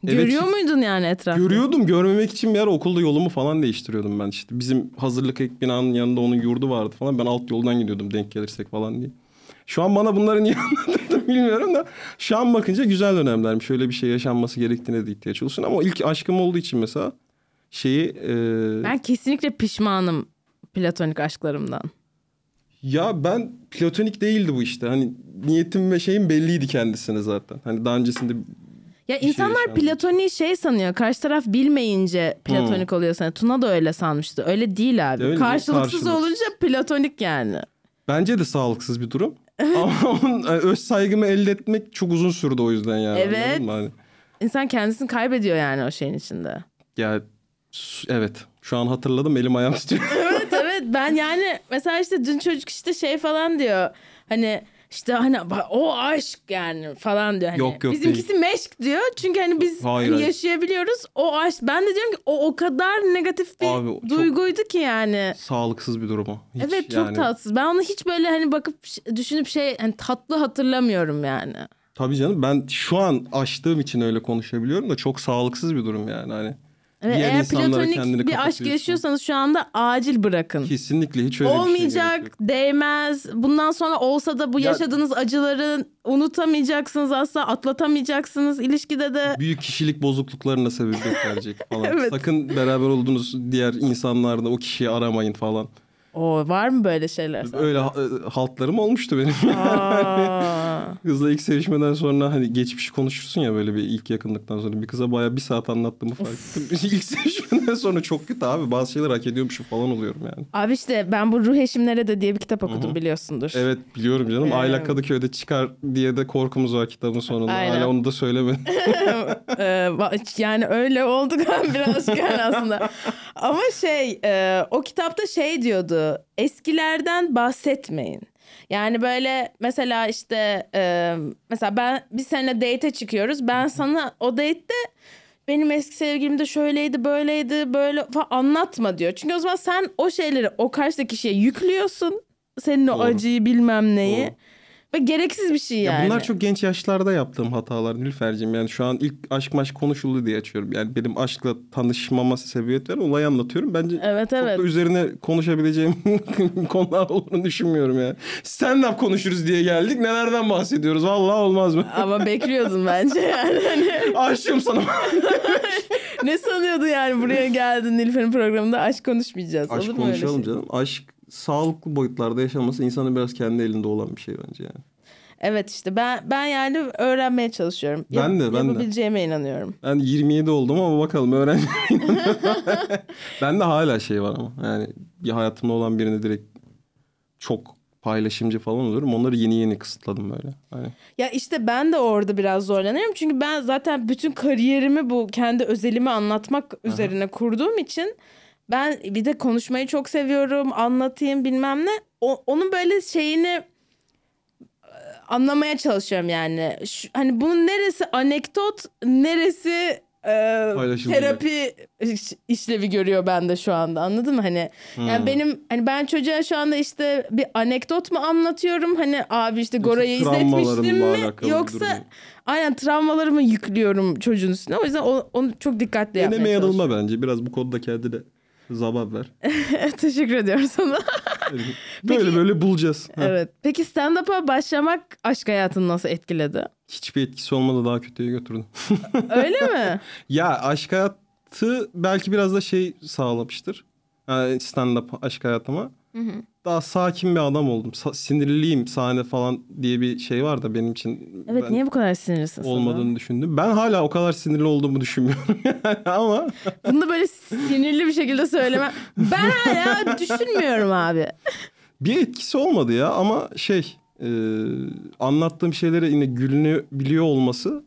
Evet, Görüyor muydun yani etrafta? Görüyordum. Görmemek için bir ara okulda yolumu falan değiştiriyordum ben. İşte bizim hazırlık ek binanın yanında onun yurdu vardı falan. Ben alt yoldan gidiyordum denk gelirsek falan diye. Şu an bana bunları niye anlattığını [laughs] bilmiyorum da şu an bakınca güzel dönemlermiş. Şöyle bir şey yaşanması gerektiğine de ihtiyaç olsun. Ama ilk aşkım olduğu için mesela şeyi... e, Ben kesinlikle pişmanım platonik aşklarımdan. Ya ben platonik değildi bu işte. Hani niyetim ve şeyim belliydi kendisine zaten. Hani daha öncesinde Ya şey insanlar yaşandı. platoniği şey sanıyor. Karşı taraf bilmeyince platonik oluyor sana. Tuna da öyle sanmıştı. Öyle değil abi. Öyle Karşılıksız karşılıksız. olunca platonik yani. bence de sağlıksız bir durum. [laughs] Ama e, öz saygımı elde etmek çok uzun sürdü o yüzden yani. Evet. Hani, İnsan kendisini kaybediyor yani o şeyin içinde. ya evet. Şu an hatırladım elim ayağım titriyor. evet evet ben yani mesela işte dün çocuk işte şey falan diyor. Hani işte hani o aşk yani falan diyor. Hani Yok, yok, Bizimkisi meşk diyor. Çünkü hani biz Hayır, hani hayır. yaşayabiliyoruz. O aşk. Ben de diyorum ki o o kadar negatif bir Abi, duyguydu ki yani. Sağlıksız bir durum o. Hiç evet çok yani. tatsız. Ben onu hiç böyle hani bakıp düşünüp şey hani tatlı hatırlamıyorum yani. Tabii canım ben şu an açtığım için öyle konuşabiliyorum da çok sağlıksız bir durum yani. Hani diğer eğer platonik bir aşk yaşıyorsanız şu anda acil bırakın. Kesinlikle hiç öyle bir şey Olmayacak, gerek yok. değmez. Bundan sonra olsa da bu Ya- yaşadığınız acıları unutamayacaksınız asla, atlatamayacaksınız ilişkide de. Büyük kişilik bozukluklarına sebebiyet verecek [laughs] falan. Evet. Sakın beraber olduğunuz diğer insanlarda o kişiyi aramayın falan. O var mı böyle şeyler? Öyle e, haltlarım olmuştu benim. [laughs] Kızla ilk sevişmeden sonra hani geçmişi konuşursun ya böyle bir ilk yakınlıktan sonra. Bir kıza baya bir saat anlattığımı fark ettim. [laughs] ilk sevişmeden sonra çok kötü abi. Bazı şeyler hak ediyormuşum falan oluyorum yani. Abi işte ben bu Ruh Eşimlere de diye bir kitap okudum biliyorsundur. Evet biliyorum canım. Evet. Ayla Kadıköy'de çıkar diye de korkumuz var kitabın sonunda. Aynen. Hala onu da söylemedim. [laughs] Ee, yani öyle oldu galiba [laughs] birazcık yani aslında. Ama şey e, o kitapta şey diyordu. Eskilerden bahsetmeyin. Yani böyle mesela işte e, mesela ben bir sene date çıkıyoruz. Ben sana o date'te benim eski sevgilim de şöyleydi böyleydi böyle falan anlatma diyor. Çünkü o zaman sen o şeyleri o karşıdaki kişiye yüklüyorsun. Senin o Doğru. acıyı bilmem neyi. Doğru. Ve gereksiz bir şey Ya yani. bunlar çok genç yaşlarda yaptığım hatalar Nilüfer'cim. Yani şu an ilk aşk maşk konuşuldu diye açıyorum. Yani benim aşkla tanışmama sebebiyet veren olayı anlatıyorum. Bence Evet, çok evet. da üzerine konuşabileceğim [laughs] konular olduğunu düşünmüyorum yani. Stand-up konuşuruz diye geldik. Nelerden bahsediyoruz? Vallahi olmaz mı? Ama bekliyordun bence yani. [laughs] Hani Aşığım sana. [laughs] ne sanıyordun yani buraya geldin Nilüfer'in programında aşk konuşmayacağız. aşk Olur mu öyle konuşalım şey? canım. Aşk sağlıklı boyutlarda yaşanması insanın biraz kendi elinde olan bir şey bence yani. Evet işte ben ben yani öğrenmeye çalışıyorum. Ben de, ben de. Yapabileceğime inanıyorum. Ben 27 oldum ama bakalım öğrenci. ben de hala şey var ama yani bir hayatımda olan birini direkt çok paylaşımcı falan oluyorum. Onları yeni yeni kısıtladım böyle. Hani Ya işte ben de orada biraz zorlanıyorum. Çünkü ben zaten bütün kariyerimi bu kendi özelimi anlatmak üzerine kurduğum için ben bir de konuşmayı çok seviyorum. Anlatayım bilmem ne. O, onun böyle şeyini e, anlamaya çalışıyorum yani. Şu- hani bunun neresi anekdot, neresi e, terapi iş- işlevi görüyor bende şu anda. Anladın mı? Hani yani Hmm. benim hani ben çocuğa şu anda işte bir anekdot mu anlatıyorum? Hani abi işte Gora'yı izletmiştim mi? Yoksa aynen travmalarımı yüklüyorum çocuğun üstüne. O yüzden o- onu çok dikkatli yapmaya deneme çalışıyorum. yanılma bence. Biraz bu konuda kendine zabab ver. [laughs] Teşekkür ediyorum sana. [laughs] Böyle böyle bulacağız. Evet. Peki stand-up'a başlamak aşk hayatını nasıl etkiledi? Hiçbir etkisi olmadı daha kötüye götürdüm. [laughs] Öyle mi? ya aşk hayatı belki biraz da şey sağlamıştır. Yani stand-up aşk hayatıma. Daha sakin bir adam oldum. Sa- sinirliyim sahne falan diye bir şey var da benim için. Evet ben niye bu kadar sinirlisin sana? olmadığını düşündüm. Ben hala o kadar sinirli olduğumu düşünmüyorum [laughs] yani ama [laughs] Bunu da böyle sinirli bir şekilde söyleme. [laughs] Ben hala düşünmüyorum abi. bir etkisi olmadı ya ama şey e, anlattığım şeylere yine gülünebiliyor olması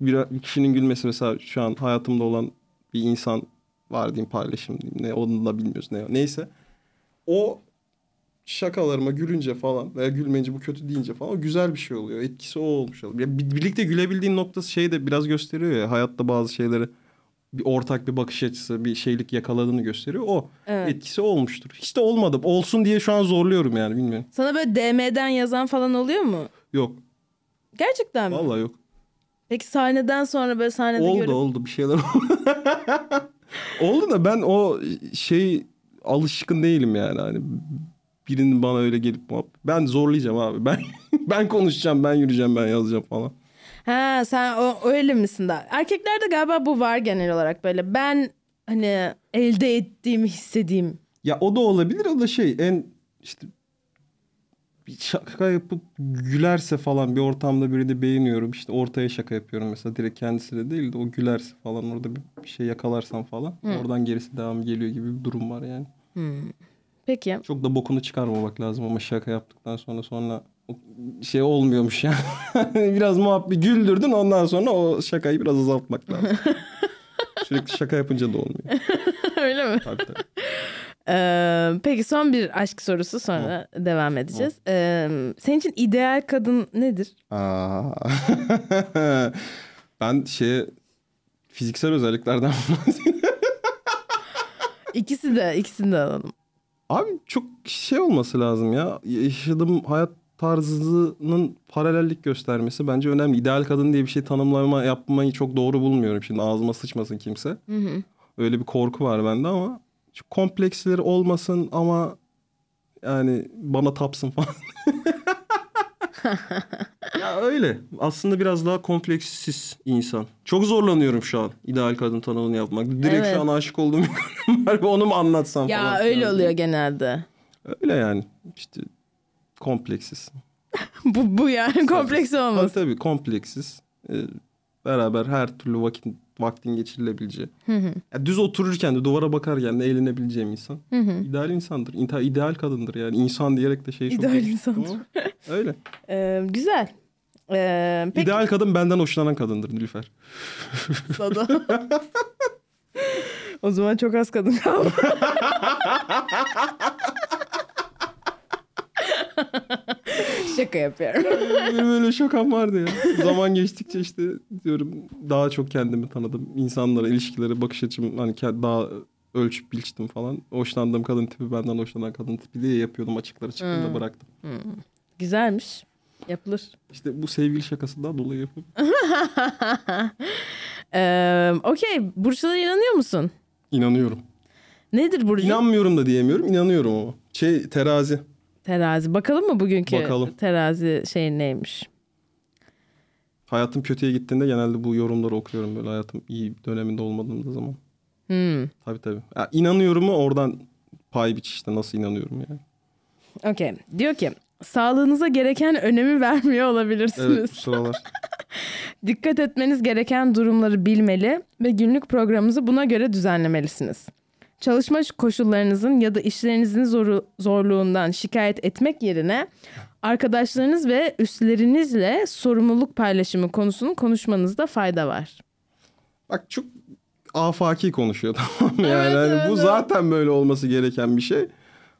bir, bir kişinin gülmesi mesela şu an hayatımda olan bir insan var diyeyim paylaşım diyeyim ne onu da bilmiyoruz ne neyse o şakalarıma gülünce falan veya gülmeyince bu kötü deyince falan güzel bir şey oluyor. Etkisi o olmuş oluyor. Ya bir- birlikte gülebildiğin noktası şey de biraz gösteriyor ya hayatta bazı şeyleri bir ortak bir bakış açısı, bir şeylik yakaladığını gösteriyor. O Evet. etkisi olmuştur. Hiç de olmadı. Olsun diye şu an zorluyorum yani bilmiyorum. Sana böyle DM'den yazan falan oluyor mu? Yok. Gerçekten mi? Vallahi yok. Peki sahneden sonra böyle sahnede oldu görüp... oldu bir şeyler oldu. [laughs] oldu da ben o şey alışkın değilim yani. Hani birinin bana öyle gelip. Ben zorlayacağım abi. Ben [laughs] ben konuşacağım, ben yürüyeceğim, ben yazacağım falan. Ha sen o, öyle misin da? Erkeklerde galiba bu var genel olarak böyle. Ben hani elde ettiğimi hissedeyim. Ya o da olabilir. O da şey en işte bir şaka yapıp gülerse falan bir ortamda birini beğeniyorum. İşte ortaya şaka yapıyorum mesela direkt kendisiyle değil de o gülerse falan orada bir, bir şey yakalarsam falan. Oradan gerisi devam geliyor gibi bir durum var yani. Peki. Çok da bokunu çıkarmamak lazım ama şaka yaptıktan sonra sonra şey olmuyormuş yani. [laughs] biraz muhabbet güldürdün ondan sonra o şakayı biraz azaltmak lazım. [laughs] Sürekli şaka yapınca da olmuyor. [laughs] öyle mi? Tabii tabii. Ee, peki son bir aşk sorusu sonra devam edeceğiz. Ee, senin için ideal kadın nedir? Aa. ben şeye fiziksel özelliklerden İkisi de ikisini de alalım. Abi çok şey olması lazım ya. Yaşadığım hayat tarzının paralellik göstermesi bence önemli. İdeal kadın diye bir şey tanımlama yapmayı çok doğru bulmuyorum. Şimdi ağzıma sıçmasın kimse. Öyle bir korku var bende ama kompleksleri olmasın ama yani bana tapsın falan. [laughs] ya öyle. Aslında biraz daha kompleksiz insan. Çok zorlanıyorum şu an ideal kadın tanımını yapmak. Direkt Evet. şu an aşık olduğum bir [laughs] kadın var ve onu mu anlatsam Ya falan. öyle filan. oluyor genelde. Öyle yani. İşte kompleksiz. [laughs] bu, bu yani kompleksi Tabii olmasın. tabii kompleksiz. Ee, beraber her türlü vakit vaktin geçirilebileceği. Ya düz otururken de duvara bakarken de eğlenebileceğim insan. İdeal insandır. İnta, ideal kadındır yani. İnsan diyerek de şey çok... İdeal insandır. Ama Öyle. [laughs] Ee, güzel. Ee, peki İdeal kadın benden hoşlanan kadındır Nilüfer. sana. [laughs] o zaman çok az kadın kaldı. [laughs] [laughs] Şaka yapıyorum. Benim öyle şakam vardı ya. Zaman geçtikçe işte diyorum daha çok kendimi tanıdım. İnsanlara, ilişkilere bakış açım hani daha ölçüp biçtim falan. Hoşlandığım kadın tipi benden hoşlanan kadın tipi diye yapıyordum açıklara çıktığımda bıraktım. Güzelmiş. Yapılır. İşte bu sevgili şakasından dolayı yapıyorum. [laughs] Ee, Okey. Burçlara inanıyor musun? İnanıyorum. Nedir burcu? İnanmıyorum da diyemiyorum. inanıyorum ama. Şey terazi. Terazi. Bakalım mı bugünkü Bakalım. terazi şey neymiş? Hayatım kötüye gittiğinde genelde bu yorumları okuyorum böyle hayatım iyi döneminde olmadığımda zaman. Hmm. Tabii tabii. Ya, inanıyorum mu oradan pay biç işte nasıl inanıyorum yani. Okey. Diyor ki sağlığınıza gereken önemi [laughs] vermiyor olabilirsiniz. Evet bu sıralar. [laughs] Dikkat etmeniz gereken durumları bilmeli ve günlük programınızı buna göre düzenlemelisiniz. Çalışma koşullarınızın ya da işlerinizin zoru, zorluğundan şikayet etmek yerine arkadaşlarınız ve üstlerinizle sorumluluk paylaşımı konusunu konuşmanızda fayda var. Bak çok afaki konuşuyor [laughs] tamam mı? Yani Evet, hani evet, bu evet. zaten böyle olması gereken bir şey.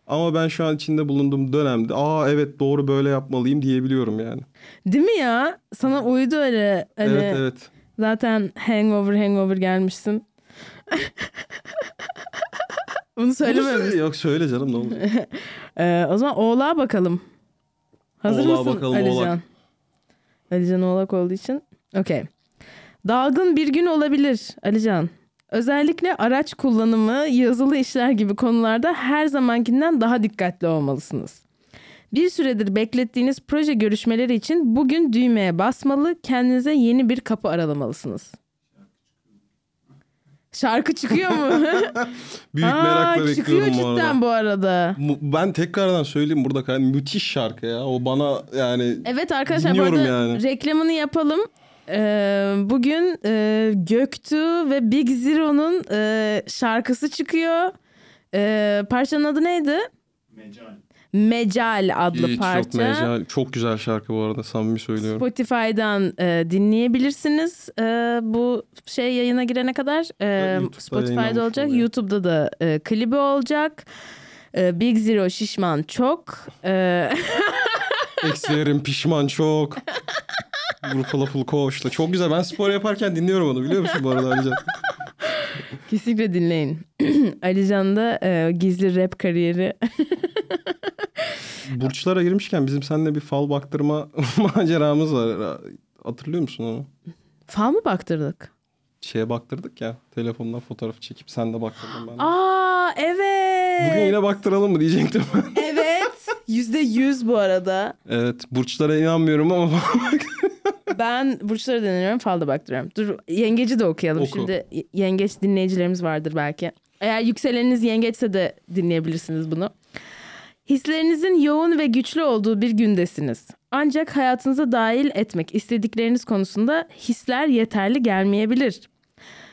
Ama ben şu an içinde bulunduğum dönemde aa evet doğru böyle yapmalıyım diyebiliyorum yani. Değil mi ya? Sana uydu öyle. Hani Evet evet. Zaten hangover hangover gelmişsin. Bunu söylememiş. söyle- Yok söyle canım ne olacak. [laughs] Ee, o zaman Oğlak'a bakalım. Hazır Oğlak'a mısın bakalım, Alican? Oğlak. Alican Oğlak olduğu için. Okey. Dalgın bir gün olabilir Alican. Özellikle araç kullanımı, yazılı işler gibi konularda her zamankinden daha dikkatli olmalısınız. Bir süredir beklettiğiniz proje görüşmeleri için bugün düğmeye basmalı, kendinize yeni bir kapı aralamalısınız. Şarkı çıkıyor mu? [laughs] Büyük Aa, merakla çıkıyor bekliyorum bu arada. cidden bu arada. Ben tekrardan söyleyeyim burada kay- müthiş şarkı ya. O bana yani Evet arkadaşlar bu Dinliyorum arada yani. reklamını yapalım. Ee, bugün e, Göktuğ ve Big Zero'nun e, şarkısı çıkıyor. E, parçanın adı neydi? Mecal. Mecal adlı hiç parça. yok mecal. Çok güzel şarkı bu arada samimi söylüyorum. Spotify'dan e, dinleyebilirsiniz. E, bu şey yayına girene kadar e, Spotify'da olacak. oluyor. YouTube'da da e, klibi olacak. E, Big Zero şişman çok. E, [laughs] Eksilerim pişman çok. Grupala full koşla. Çok güzel. Ben spor yaparken dinliyorum onu biliyor musun bu arada Alican? Kesinlikle dinleyin. [clears throat] Alican'da e, gizli rap kariyeri. [laughs] Burçlara girmişken bizim seninle bir fal baktırma [laughs] maceramız var. Hatırlıyor musun onu? Fal mı baktırdık? Şeye baktırdık ya. Telefondan fotoğrafı çekip sen de baktırdın ben de. Aa evet. Bugün yine baktıralım mı diyecektim. Evet. [laughs] Yüzde yüz bu arada. evet. Burçlara inanmıyorum ama Ben burçlara deniyorum falda baktırıyorum. Dur yengeci de okuyalım. Oku. Şimdi yengeç dinleyicilerimiz vardır belki. Eğer yükseleniniz yengeçse de dinleyebilirsiniz bunu. Hislerinizin yoğun ve güçlü olduğu bir gündesiniz. Ancak hayatınıza dahil etmek istedikleriniz konusunda hisler yeterli gelmeyebilir.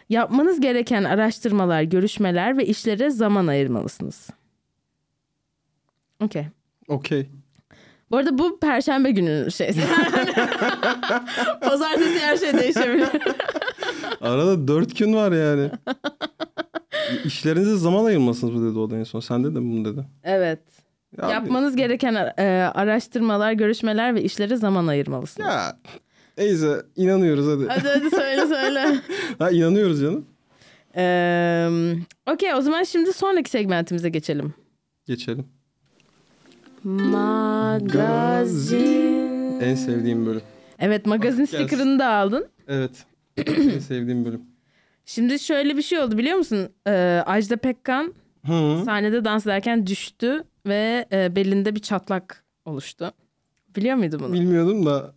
Yapmanız gereken araştırmalar, görüşmeler ve işlere zaman ayırmalısınız. Okey. okey. Bu arada bu perşembe gününün şeysi. [laughs] Pazartesi her şey değişebilir. Arada dört gün var yani. İşlerinize zaman ayırmasınız mı dedi o da en son. Sen de mi bunu dedi? evet. Ya, Yapmanız gereken e, araştırmalar, görüşmeler ve işlere zaman ayırmalısınız. Ya neyse inanıyoruz hadi. Hadi hadi söyle söyle. [laughs] Ha inanıyoruz canım. Ee, Okey o zaman şimdi sonraki segmentimize geçelim. Geçelim. Magazin. En sevdiğim bölüm. Evet magazin Gelsin. sticker'ını da aldın. Evet. [clears throat] en sevdiğim bölüm. Şimdi şöyle bir şey oldu biliyor musun? Ee, Ajda Pekkan Hı. sahnede dans ederken düştü ve e, belinde bir çatlak oluştu. Biliyor muydun bunu? Bilmiyordum da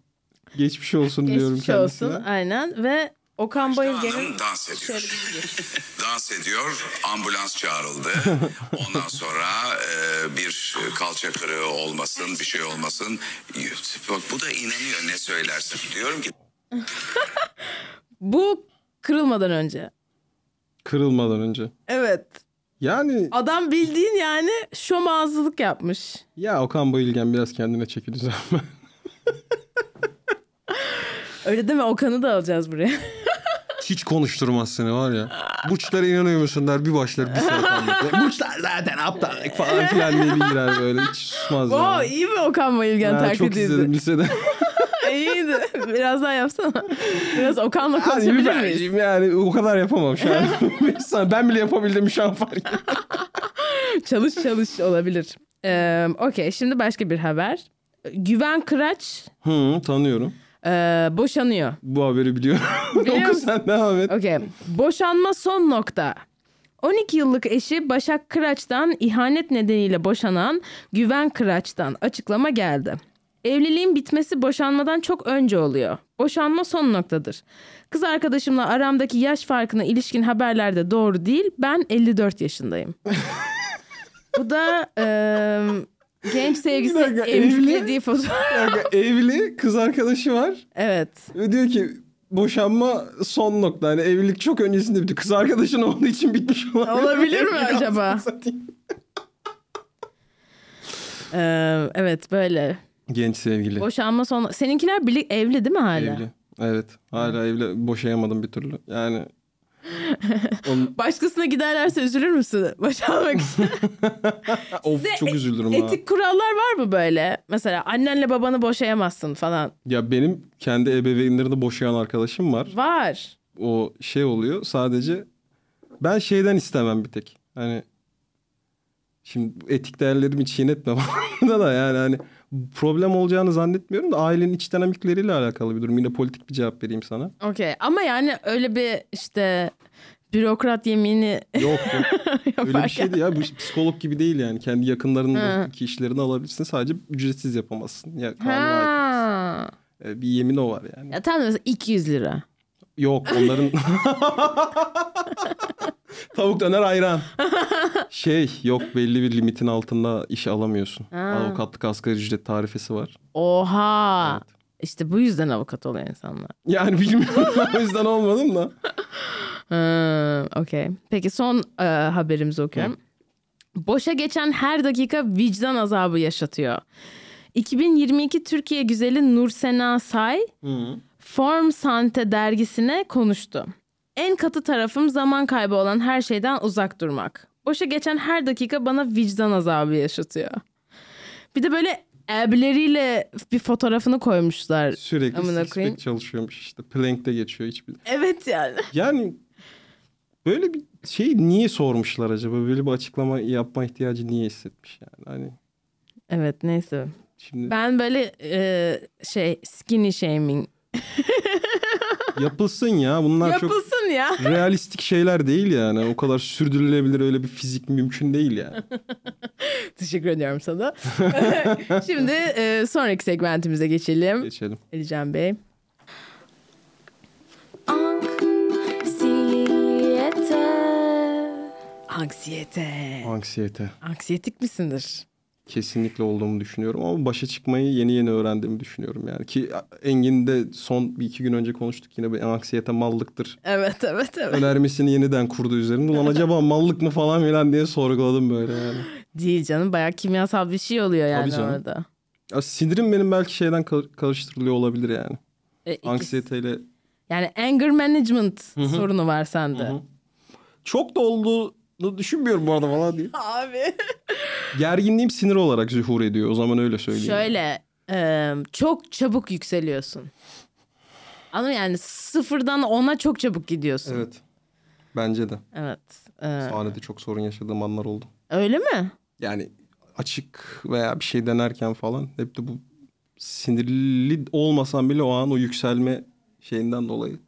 geçmiş olsun diyorum Geçmiş kendisine. olsun aynen ve Okan Bayülgen'in dans ediyor. şöyle bir [laughs] dans ediyor. Ambulans çağrıldı. Ondan sonra e, bir kalça kırığı olmasın, bir şey olmasın. Bak bu da inanıyor ne söylersin. Diyorum ki [laughs] Bu kırılmadan önce. Kırılmadan önce. Evet. Yani Adam bildiğin yani şom ağızlılık yapmış. ya Okan Bayülgen biraz kendine çeki düzen. [laughs] Öyle deme Okan'ı da alacağız buraya. [laughs] Hiç konuşturmaz seni var ya. Burçlara inanıyor musun der bir başlar bir saat anlatıyor. [laughs] Burçlar zaten aptallık falan filan diye bir girer böyle hiç susmaz. Oo yani. iyi mi Okan Bayülgen Ha, çok izledim lisede. [laughs] İyiydi. Biraz daha yapsana. Biraz Okan'la Yani, konuşabilir miyiz? Nilüfer'cim yani o kadar yapamam şu an. Ben bile yapabildim şu an fark Çalış çalış olabilir. Ee, Okey şimdi başka bir haber. Güven Kıraç Hı, tanıyorum. E, boşanıyor. Bu haberi biliyorum. Biliyor [laughs] Oku musun? sen devam et. Okey. Boşanma son nokta. 12 yıllık eşi Başak Kıraç'tan ihanet nedeniyle boşanan Güven Kıraç'tan açıklama geldi. Evliliğin bitmesi boşanmadan çok önce oluyor. Boşanma son noktadır. Kız arkadaşımla aramdaki yaş farkına ilişkin haberlerde doğru değil. Ben 54 yaşındayım. [laughs] Bu da eee, genç sevgisi Bir dakika, emciklediği fotoğraf. Yani evli kız arkadaşı var. Evet. Ve diyor ki boşanma son nokta. Hani evlilik çok öncesinde bitti. Kız arkadaşın olduğu için bitmiş [laughs] olabilir. Olabilir mi acaba? Eee, evet böyle. Genç sevgili. Boşanma son... Seninkiler birlik evli değil mi hala? Evli. Evet. Hala evli. Boşayamadım bir türlü. Yani Onun- [laughs] Başkasına giderlerse üzülür müsün? [laughs] Boşanmak için. [laughs] of Size çok e- üzüldüm ha. Etik kurallar var mı böyle? Mesela annenle babanı boşayamazsın falan. Ya benim kendi ebeveynlerini boşayan arkadaşım var. Var. O şey oluyor sadece ben şeyden istemem bir tek. Hani şimdi etik değerlerimi çiğnetme da yani hani problem olacağını zannetmiyorum da ailenin iç dinamikleriyle alakalı bir durum. Yine politik bir cevap vereyim sana. Okey. Ama yani öyle bir işte bürokrat yemini Yok yok. [laughs] Öyle bir şey değil ya. Bu psikolog gibi değil yani. Kendi yakınlarındaki işlerini alabilirsin. Sadece ücretsiz yapamazsın. Ya. Ha. Ee, Bir yemin o var yani. Ya tam mesela 200 lira. Yok onların... [laughs] [laughs] Tavuk döner ayran. [laughs] Şey yok belli bir limitin altında iş alamıyorsun. Ha. Avukatlık asgari ücret tarifesi var. Oha. Evet. İşte bu yüzden avukat oluyor insanlar. Yani bilmiyorum o yüzden olmadım da. [laughs] Ha, Okey. Peki son e, haberimizi okuyorum. Boşa geçen her dakika vicdan azabı yaşatıyor. 2022 Türkiye güzeli Nursena Say Form Sante dergisine konuştu. En katı tarafım zaman kaybı olan her şeyden uzak durmak. Boşa geçen her dakika bana vicdan azabı yaşatıyor. Bir de böyle abileriyle bir fotoğrafını koymuşlar. Sürekli six pack çalışıyormuş işte. Plank'te geçiyor hiçbir. Evet yani. Yani böyle bir şey niye sormuşlar acaba? Böyle bir açıklama yapma ihtiyacı niye hissetmiş yani? Hani Evet neyse. şimdi Ben böyle e, şey skinny shaming yapılsın ya. Bunlar çok yapılsın ya. [laughs] realistik şeyler değil yani. O kadar sürdürülebilir öyle bir fizik mümkün değil yani. [laughs] Teşekkür ediyorum sana. [laughs] Şimdi e, sonraki segmentimize geçelim. Geçelim. Elican Bey. Anksiyete. Anksiyete. Anksiyetik misindir? Kesinlikle olduğumu düşünüyorum ama başa çıkmayı yeni yeni öğrendiğimi düşünüyorum yani. Ki Engin'de son bir iki gün önce konuştuk yine bir anksiyete mallıktır. Evet evet evet. Önermesini yeniden kurdu üzerinde. Ulan acaba mallık mı falan filan diye sorguladım böyle yani. Değil canım bayağı kimyasal bir şey oluyor yani orada. Ya sinirim benim belki şeyden kar- karıştırılıyor olabilir yani. E, ikisi- Anksiyeteyle. Yani anger management sorunu var sende. Hı hı. Çok da olduğunu düşünmüyorum bu arada falan diye. [laughs] Abi. Gerginliğim sinir olarak zuhur ediyor. O zaman öyle söyleyeyim. Şöyle e, çok çabuk yükseliyorsun. Anladın mı? yani sıfırdan ona çok çabuk gidiyorsun. Evet. Evet. Bence de. E, Sahnede çok sorun yaşadığım anlar oldu. öyle mi? Yani açık veya bir şey denerken falan hep de bu sinirli olmasam bile o an o yükselme şeyinden dolayı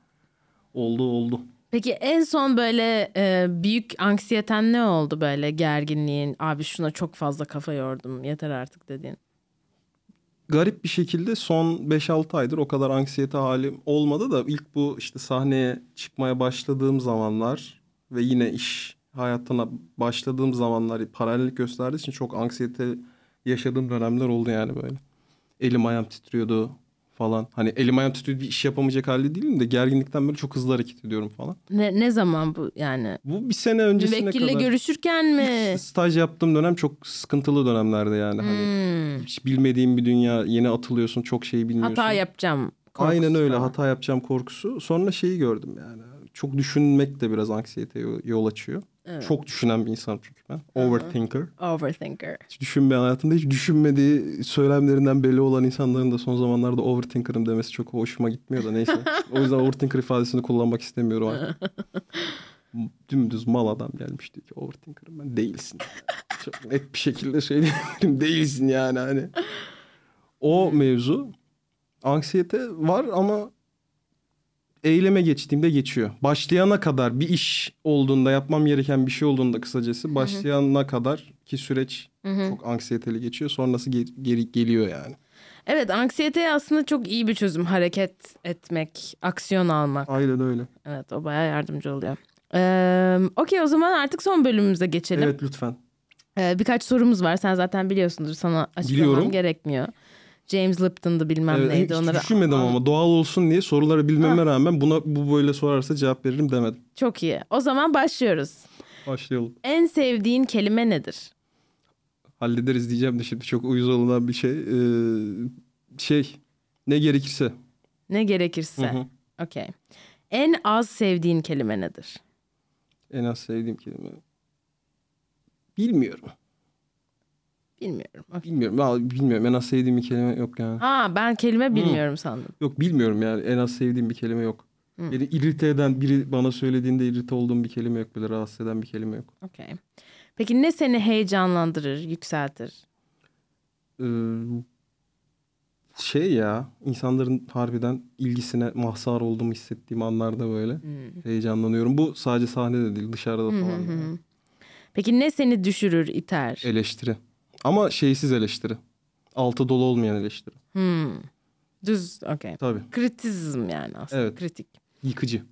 oldu oldu. Peki en son böyle e, büyük anksiyeten ne oldu böyle gerginliğin? Abi şuna çok fazla kafa yordum yeter artık dediğin. garip bir şekilde son 5-6 aydır o kadar anksiyete halim olmadı da ilk bu işte sahneye çıkmaya başladığım zamanlar ve yine iş hayatına başladığım zamanlar paralellik gösterdiği için çok anksiyete yaşadığım dönemler oldu yani böyle. Elim ayağım titriyordu falan. Hani elim ayağım titriyordu bir iş yapamayacak halde değilim de gerginlikten böyle çok hızlı hareket ediyorum falan. Ne, ne zaman bu yani? Bu bir sene öncesine Müvekkille kadar. görüşürken mi? Staj yaptığım dönem çok sıkıntılı dönemlerde yani. Hani Hmm. hiç bilmediğin bir dünya yeni atılıyorsun çok şey bilmiyorsun. Hata yapacağım. korkusu Aynen öyle falan. hata yapacağım korkusu. Sonra şeyi gördüm yani. Çok düşünmek de biraz anksiyeteye yol açıyor. Evet. Çok düşünen bir insanım çünkü ben. Overthinker. Overthinker. Hiç düşünmeyen hayatımda hiç düşünmediği söylemlerinden belli olan insanların da son zamanlarda overthinker'ım demesi çok hoşuma gitmiyor da neyse. [laughs] o yüzden overthinker ifadesini kullanmak istemiyorum artık. [laughs] Dümdüz mal adam gelmiş diyor ki overthinker'ım ben değilsin. çok net bir şekilde söyleyebilirim [laughs] değilsin yani hani. O mevzu anksiyete var ama eyleme geçtiğimde geçiyor. Başlayana kadar bir iş olduğunda yapmam gereken bir şey olduğunda kısacası başlayana kadar ki süreç çok anksiyeteli geçiyor. Sonrası ge- geri geliyor yani. Evet anksiyeteye aslında çok iyi bir çözüm. Hareket etmek, aksiyon almak. Aynen öyle. Evet o bayağı yardımcı oluyor. Ee, Okey o zaman artık son bölümümüze geçelim. Evet lütfen. Ee, birkaç sorumuz var. Sen zaten biliyorsundur. Sana açıklamam Biliyorum. gerekmiyor. James Lipton'dı bilmem Evet, neydi. hiç Onları düşünmedim Aa, ama doğal olsun diye soruları bilmeme rağmen buna bu böyle sorarsa cevap veririm demedim. Çok iyi. O zaman başlıyoruz. Başlayalım. En sevdiğin kelime nedir? Hallederiz diyeceğim de şimdi çok uyuz olunan bir şey. Ee, şey ne gerekirse. Ne gerekirse. Okey. En az sevdiğin kelime nedir? En az sevdiğim kelime. Bilmiyorum. Bilmiyorum. Bilmiyorum. Vallahi bilmiyorum. En az sevdiğim bir kelime yok yani. Ha ben kelime bilmiyorum sandım. Yok bilmiyorum yani. En az sevdiğim bir kelime yok. Beni irite eden biri bana söylediğinde irite olduğum bir kelime yok. Böyle rahatsız eden bir kelime yok. Okey. Peki ne seni heyecanlandırır, yükseltir? Ee, şey ya insanların harbiden ilgisine mahzar olduğumu hissettiğim anlarda böyle heyecanlanıyorum. Bu sadece sahnede değil dışarıda da falan. yani. Peki ne seni düşürür, iter? Eleştiri. Ama şeysiz eleştiri. Altı dolu olmayan eleştiri. Hmm. Düz, okey. Tabii. Kritizm yani aslında. Evet. Kritik. Yıkıcı.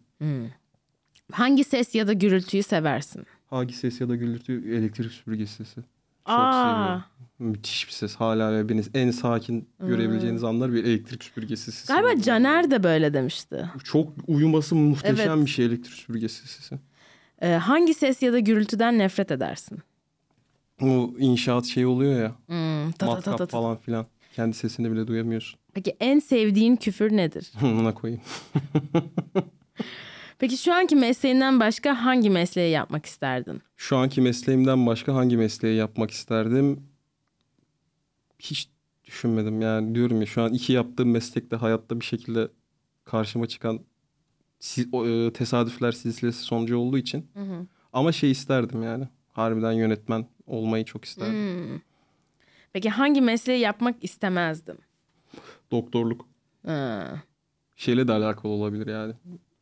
Hangi ses ya da gürültüyü seversin? Hagi ses ya da gürültü elektrik süpürgesi sesi. Çok Aa. seviyorum. Müthiş bir ses. Hala ve beni en sakin görebileceğiniz anlar bir elektrik süpürgesi sesi. Galiba Caner de böyle demişti. Çok uyuması muhteşem Evet. bir şey elektrik süpürgesi sesi. Ee, hangi ses ya da gürültüden nefret edersin? Bu inşaat şey oluyor ya. Hmm, ta ta ta matkap ta ta. falan filan. Kendi sesini bile duyamıyorsun. Peki en sevdiğin küfür nedir? [laughs] Ona koyayım. [laughs] Peki şu anki mesleğinden başka hangi mesleği yapmak isterdin? Şu anki mesleğimden başka hangi mesleği yapmak isterdim? Hiç düşünmedim yani diyorum ya şu an iki yaptığım meslekte hayatta bir şekilde karşıma çıkan e, tesadüfler silsilesi sonucu olduğu için. Ama şey isterdim yani. Harbiden yönetmen olmayı çok isterdim. Peki hangi mesleği yapmak istemezdim? Doktorluk. Ha, Şeyle de alakalı olabilir yani.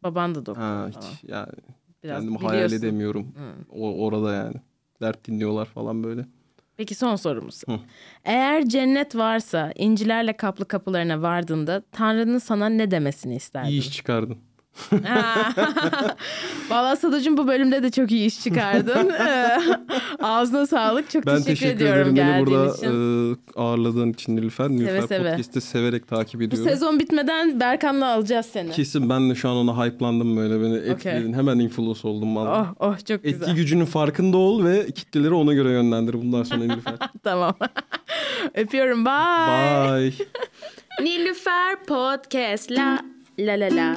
baban da doktor. Ha, falan. hiç yani Biraz kendimi biliyorsun. hayal edemiyorum. O, orada yani. Dert dinliyorlar falan böyle. Peki son sorumuz. Hı. Eğer cennet varsa incilerle kaplı kapılarına vardığında Tanrı'nın sana ne demesini isterdin? İyi iş çıkardın. [laughs] Valla Sadıcığım bu bölümde de çok iyi iş çıkardın. [laughs] Ee, Ağzına sağlık. Çok Ben teşekkür, teşekkür ediyorum geldiğin burada için. e, ağırladığın için Nilüfer. Nilüfer seve. Podcast'ı severek takip Bu ediyorum. sezon bitmeden Berkan'la alacağız seni. Kesin ben de şu an ona hype'landım böyle beni etkiledin. Hemen influence oldum valla. Oh oh çok güzel. Etki gücünün farkında ol ve kitleleri ona göre yönlendir bundan sonra Nilüfer. [laughs] Tamam. Öpüyorum. Bye. Bye. Nilüfer Podcast la la la la